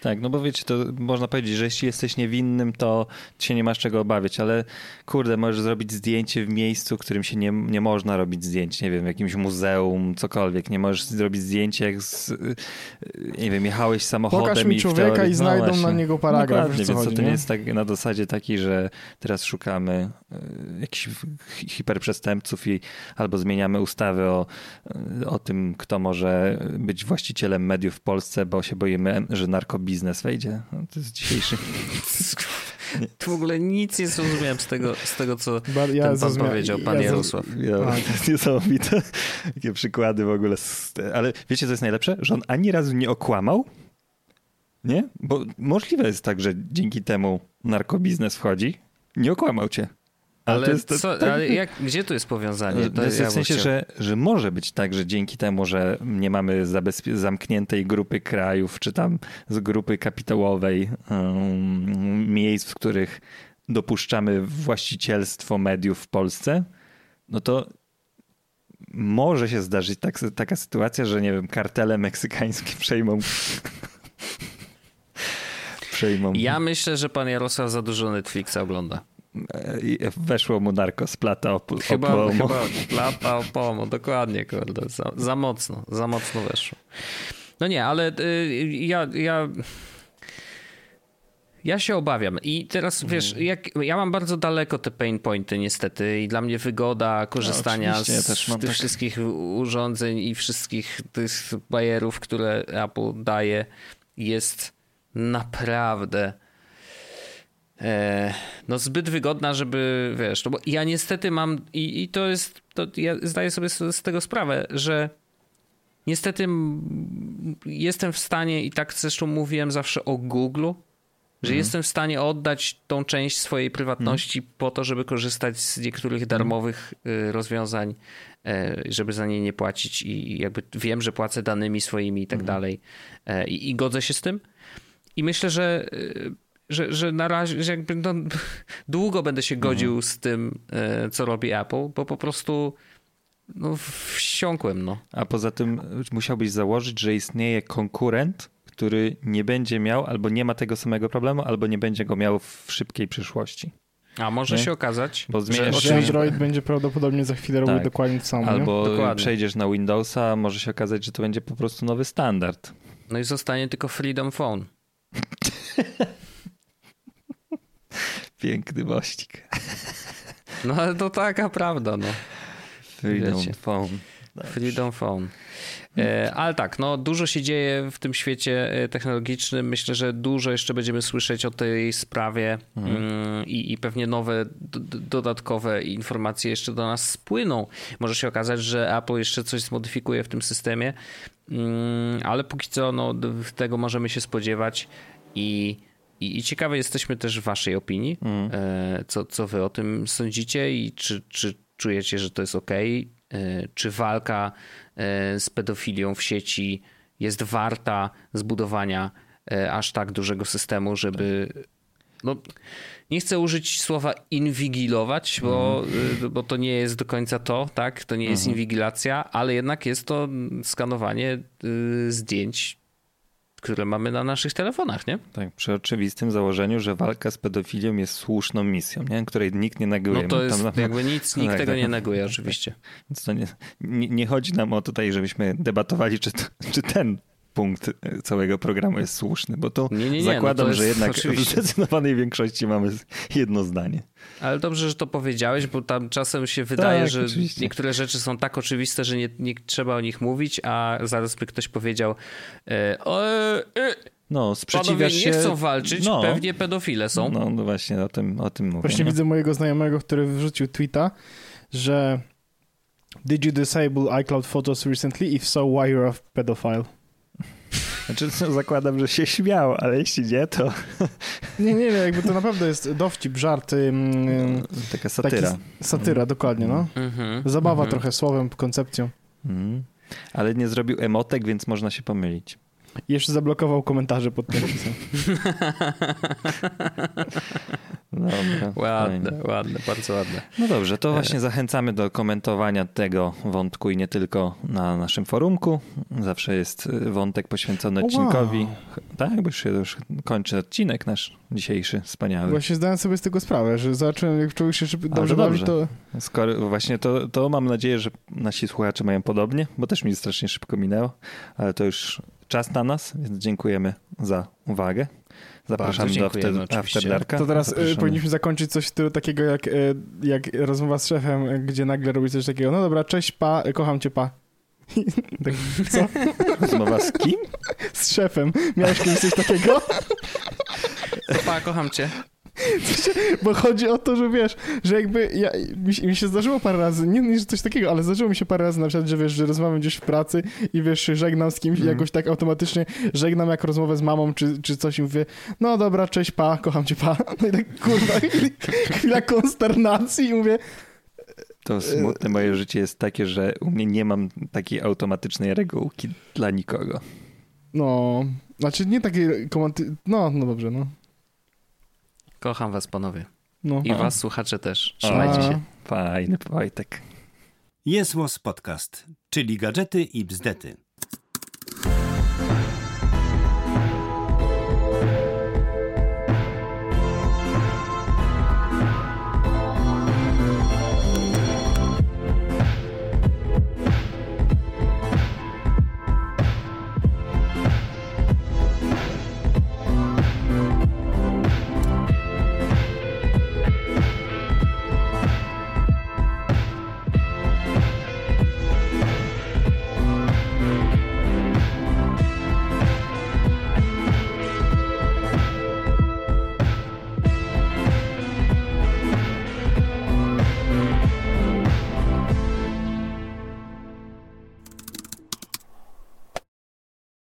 Tak, no bo wiecie, to można powiedzieć, że jeśli jesteś niewinnym, to się nie masz czego obawiać, ale kurde, możesz zrobić zdjęcie w miejscu, w którym się nie, nie można robić zdjęć, nie wiem, w jakimś muzeum, cokolwiek. Nie możesz zrobić zdjęcia jak z, nie wiem, jechałeś samochodem Pokaż mi i człowieka teorii, i znajdą no na niego paragraf. Dokładnie, więc chodzi, to nie, jest tak na zasadzie takiej, że teraz szukamy y, jakichś hiperprzestępców i albo zmieniamy ustawy o, o tym, kto może być właścicielem mediów w Polsce, bo się boimy, że narkobiz biznes wejdzie. No, to jest dzisiejszy. Tu w ogóle nic nie zrozumiałem z tego, z tego co ja ten pan powiedział, pan ja Jarosław. Ja, to jest niesamowite. Jakie przykłady w ogóle. Ale wiecie, co jest najlepsze? Że on ani razu nie okłamał, nie? Bo możliwe jest tak, że dzięki temu narkobiznes wchodzi. Nie okłamał cię. Ale, to jest, co, tak... ale jak, gdzie tu jest powiązanie? To jest w sensie, że, że może być tak, że dzięki temu, że nie mamy zamkniętej grupy krajów, czy tam z grupy kapitałowej um, miejsc, w których dopuszczamy właścicielstwo mediów w Polsce, no to może się zdarzyć tak, taka sytuacja, że nie wiem, kartele meksykańskie przejmą przejmą. Ja myślę, że pan Jarosław za dużo Netflixa ogląda weszło mu narko z plata op chyba, opomu. Chyba plata opomu, dokładnie, kurde. Za, za, mocno, za mocno weszło. No nie, ale y, ja, ja, ja się obawiam. I teraz mhm. wiesz, jak, ja mam bardzo daleko te pain pointy niestety i dla mnie wygoda korzystania no, z tych tak. wszystkich urządzeń i wszystkich tych bajerów, które Apple daje jest naprawdę no zbyt wygodna, żeby, wiesz, no bo ja niestety mam i, i to jest, to ja zdaję sobie z, z tego sprawę, że niestety jestem w stanie i tak zresztą mówiłem zawsze o Google, że mhm. jestem w stanie oddać tą część swojej prywatności mhm. po to, żeby korzystać z niektórych mhm. darmowych y, rozwiązań, e, żeby za nie nie płacić i jakby wiem, że płacę danymi swoimi i tak dalej e, i, i godzę się z tym. I myślę, że y, że, że na razie, że jakby no, długo będę się godził mhm. z tym, e, co robi Apple, bo po prostu no, wsiąkłem. No. A poza tym musiałbyś założyć, że istnieje konkurent, który nie będzie miał albo nie ma tego samego problemu, albo nie będzie go miał w szybkiej przyszłości. A może nie? się okazać, Bo że, że Android będzie prawdopodobnie za chwilę tak. robił dokładnie to samo. Albo przejdziesz na Windowsa, może się okazać, że to będzie po prostu nowy standard. No i zostanie tylko Freedom Phone. Piękny mościk. No ale to taka prawda, no. Freedom Wiecie. Phone. Freedom Phone. E, ale tak, no dużo się dzieje w tym świecie e, technologicznym. Myślę, że dużo jeszcze będziemy słyszeć o tej sprawie mhm. mm, i, i, pewnie nowe, dodatkowe informacje jeszcze do nas spłyną. Może się okazać, że Apple jeszcze coś zmodyfikuje w tym systemie, mm, ale póki co no, tego możemy się spodziewać i i, I ciekawe jesteśmy też waszej opinii, mm. co, co wy o tym sądzicie i czy, czy czujecie, że to jest ok, e, czy walka e, z pedofilią w sieci jest warta zbudowania aż tak dużego systemu, żeby no, nie chcę użyć słowa inwigilować, bo, mm. bo to nie jest do końca to, tak? To nie jest mm. inwigilacja, ale jednak jest to skanowanie zdjęć które mamy na naszych telefonach, nie? Tak, przy oczywistym założeniu, że walka z pedofilią jest słuszną misją, nie? której nikt nie neguje. No to jest Tam, jakby nic, nikt tak, tego tak, nie neguje oczywiście. Więc to nie, nie, nie, chodzi nam o tutaj, żebyśmy debatowali, czy, to, czy ten punkt całego programu jest słuszny, bo to nie, nie, nie, no zakładam, no to że jednak oczywiście. w zdecydowanej większości mamy jedno zdanie. Ale dobrze, że to powiedziałeś, bo tam czasem się wydaje, tak, że oczywiście. niektóre rzeczy są tak oczywiste, że nie, nie, trzeba o nich mówić, a zaraz by ktoś powiedział e, e, e, no, sprzeciwiasz się... nie chcą walczyć, no. pewnie pedofile są. No, no właśnie, o tym, o tym mówię. Właśnie no. widzę mojego znajomego, który wrzucił tweeta, że Did you disable iCloud Photos recently? If so, why you're a pedophile? Znaczy zakładam, że się śmiał, ale jeśli nie, to... Nie, nie, nie, jakby to naprawdę jest dowcip, żart. Ym, Taka satyra. satyra, mm. dokładnie, no. Mm-hmm. Zabawa mm-hmm. trochę słowem, koncepcją. Mm. Ale nie zrobił emotek, więc można się pomylić. Jeszcze zablokował komentarze pod tym pisem. Dobra, ładne, fajnie. ładne, bardzo ładne. No dobrze, to właśnie zachęcamy do komentowania tego wątku i nie tylko na naszym forumku. Zawsze jest y, wątek poświęcony odcinkowi. Wow. Tak, bo już, już kończy odcinek nasz dzisiejszy, wspaniały. Właśnie zdałem sobie z tego sprawę, że zacząłem, jak człowiek się dobrze bawi, to... Skoro, właśnie to, to mam nadzieję, że nasi słuchacze mają podobnie, bo też mi strasznie szybko minęło, ale to już czas na nas, więc dziękujemy za uwagę. Zapraszam do after, Afterdarka. To teraz y, powinniśmy zakończyć coś takiego jak, y, jak rozmowa z szefem, gdzie nagle robi coś takiego. No dobra, cześć, pa, kocham cię, pa. tak, co? Rozmowa z kim? Z szefem. Miałeś kiedyś coś takiego? Pa, kocham cię. Bo chodzi o to, że wiesz, że jakby ja, mi, mi, się zdarzyło parę razy, nie, nie coś takiego, ale zdarzyło mi się parę razy na przykład, że wiesz, że rozmawiam gdzieś w pracy i wiesz, żegnam z kimś mm. jakoś tak automatycznie żegnam jak rozmowę z mamą czy, czy coś i mówię, no dobra, cześć, pa, kocham cię, pa. No i tak kurwa, chwila konsternacji i mówię, to smutne moje życie jest takie, że u mnie nie mam takiej automatycznej regułki dla nikogo. No, znaczy nie takiej komandy... No, no dobrze, no. Kocham was, panowie. No. I was, słuchacze, też. Trzymajcie się. Fajny Wojtek. Jest Podcast, czyli gadżety i bzdety.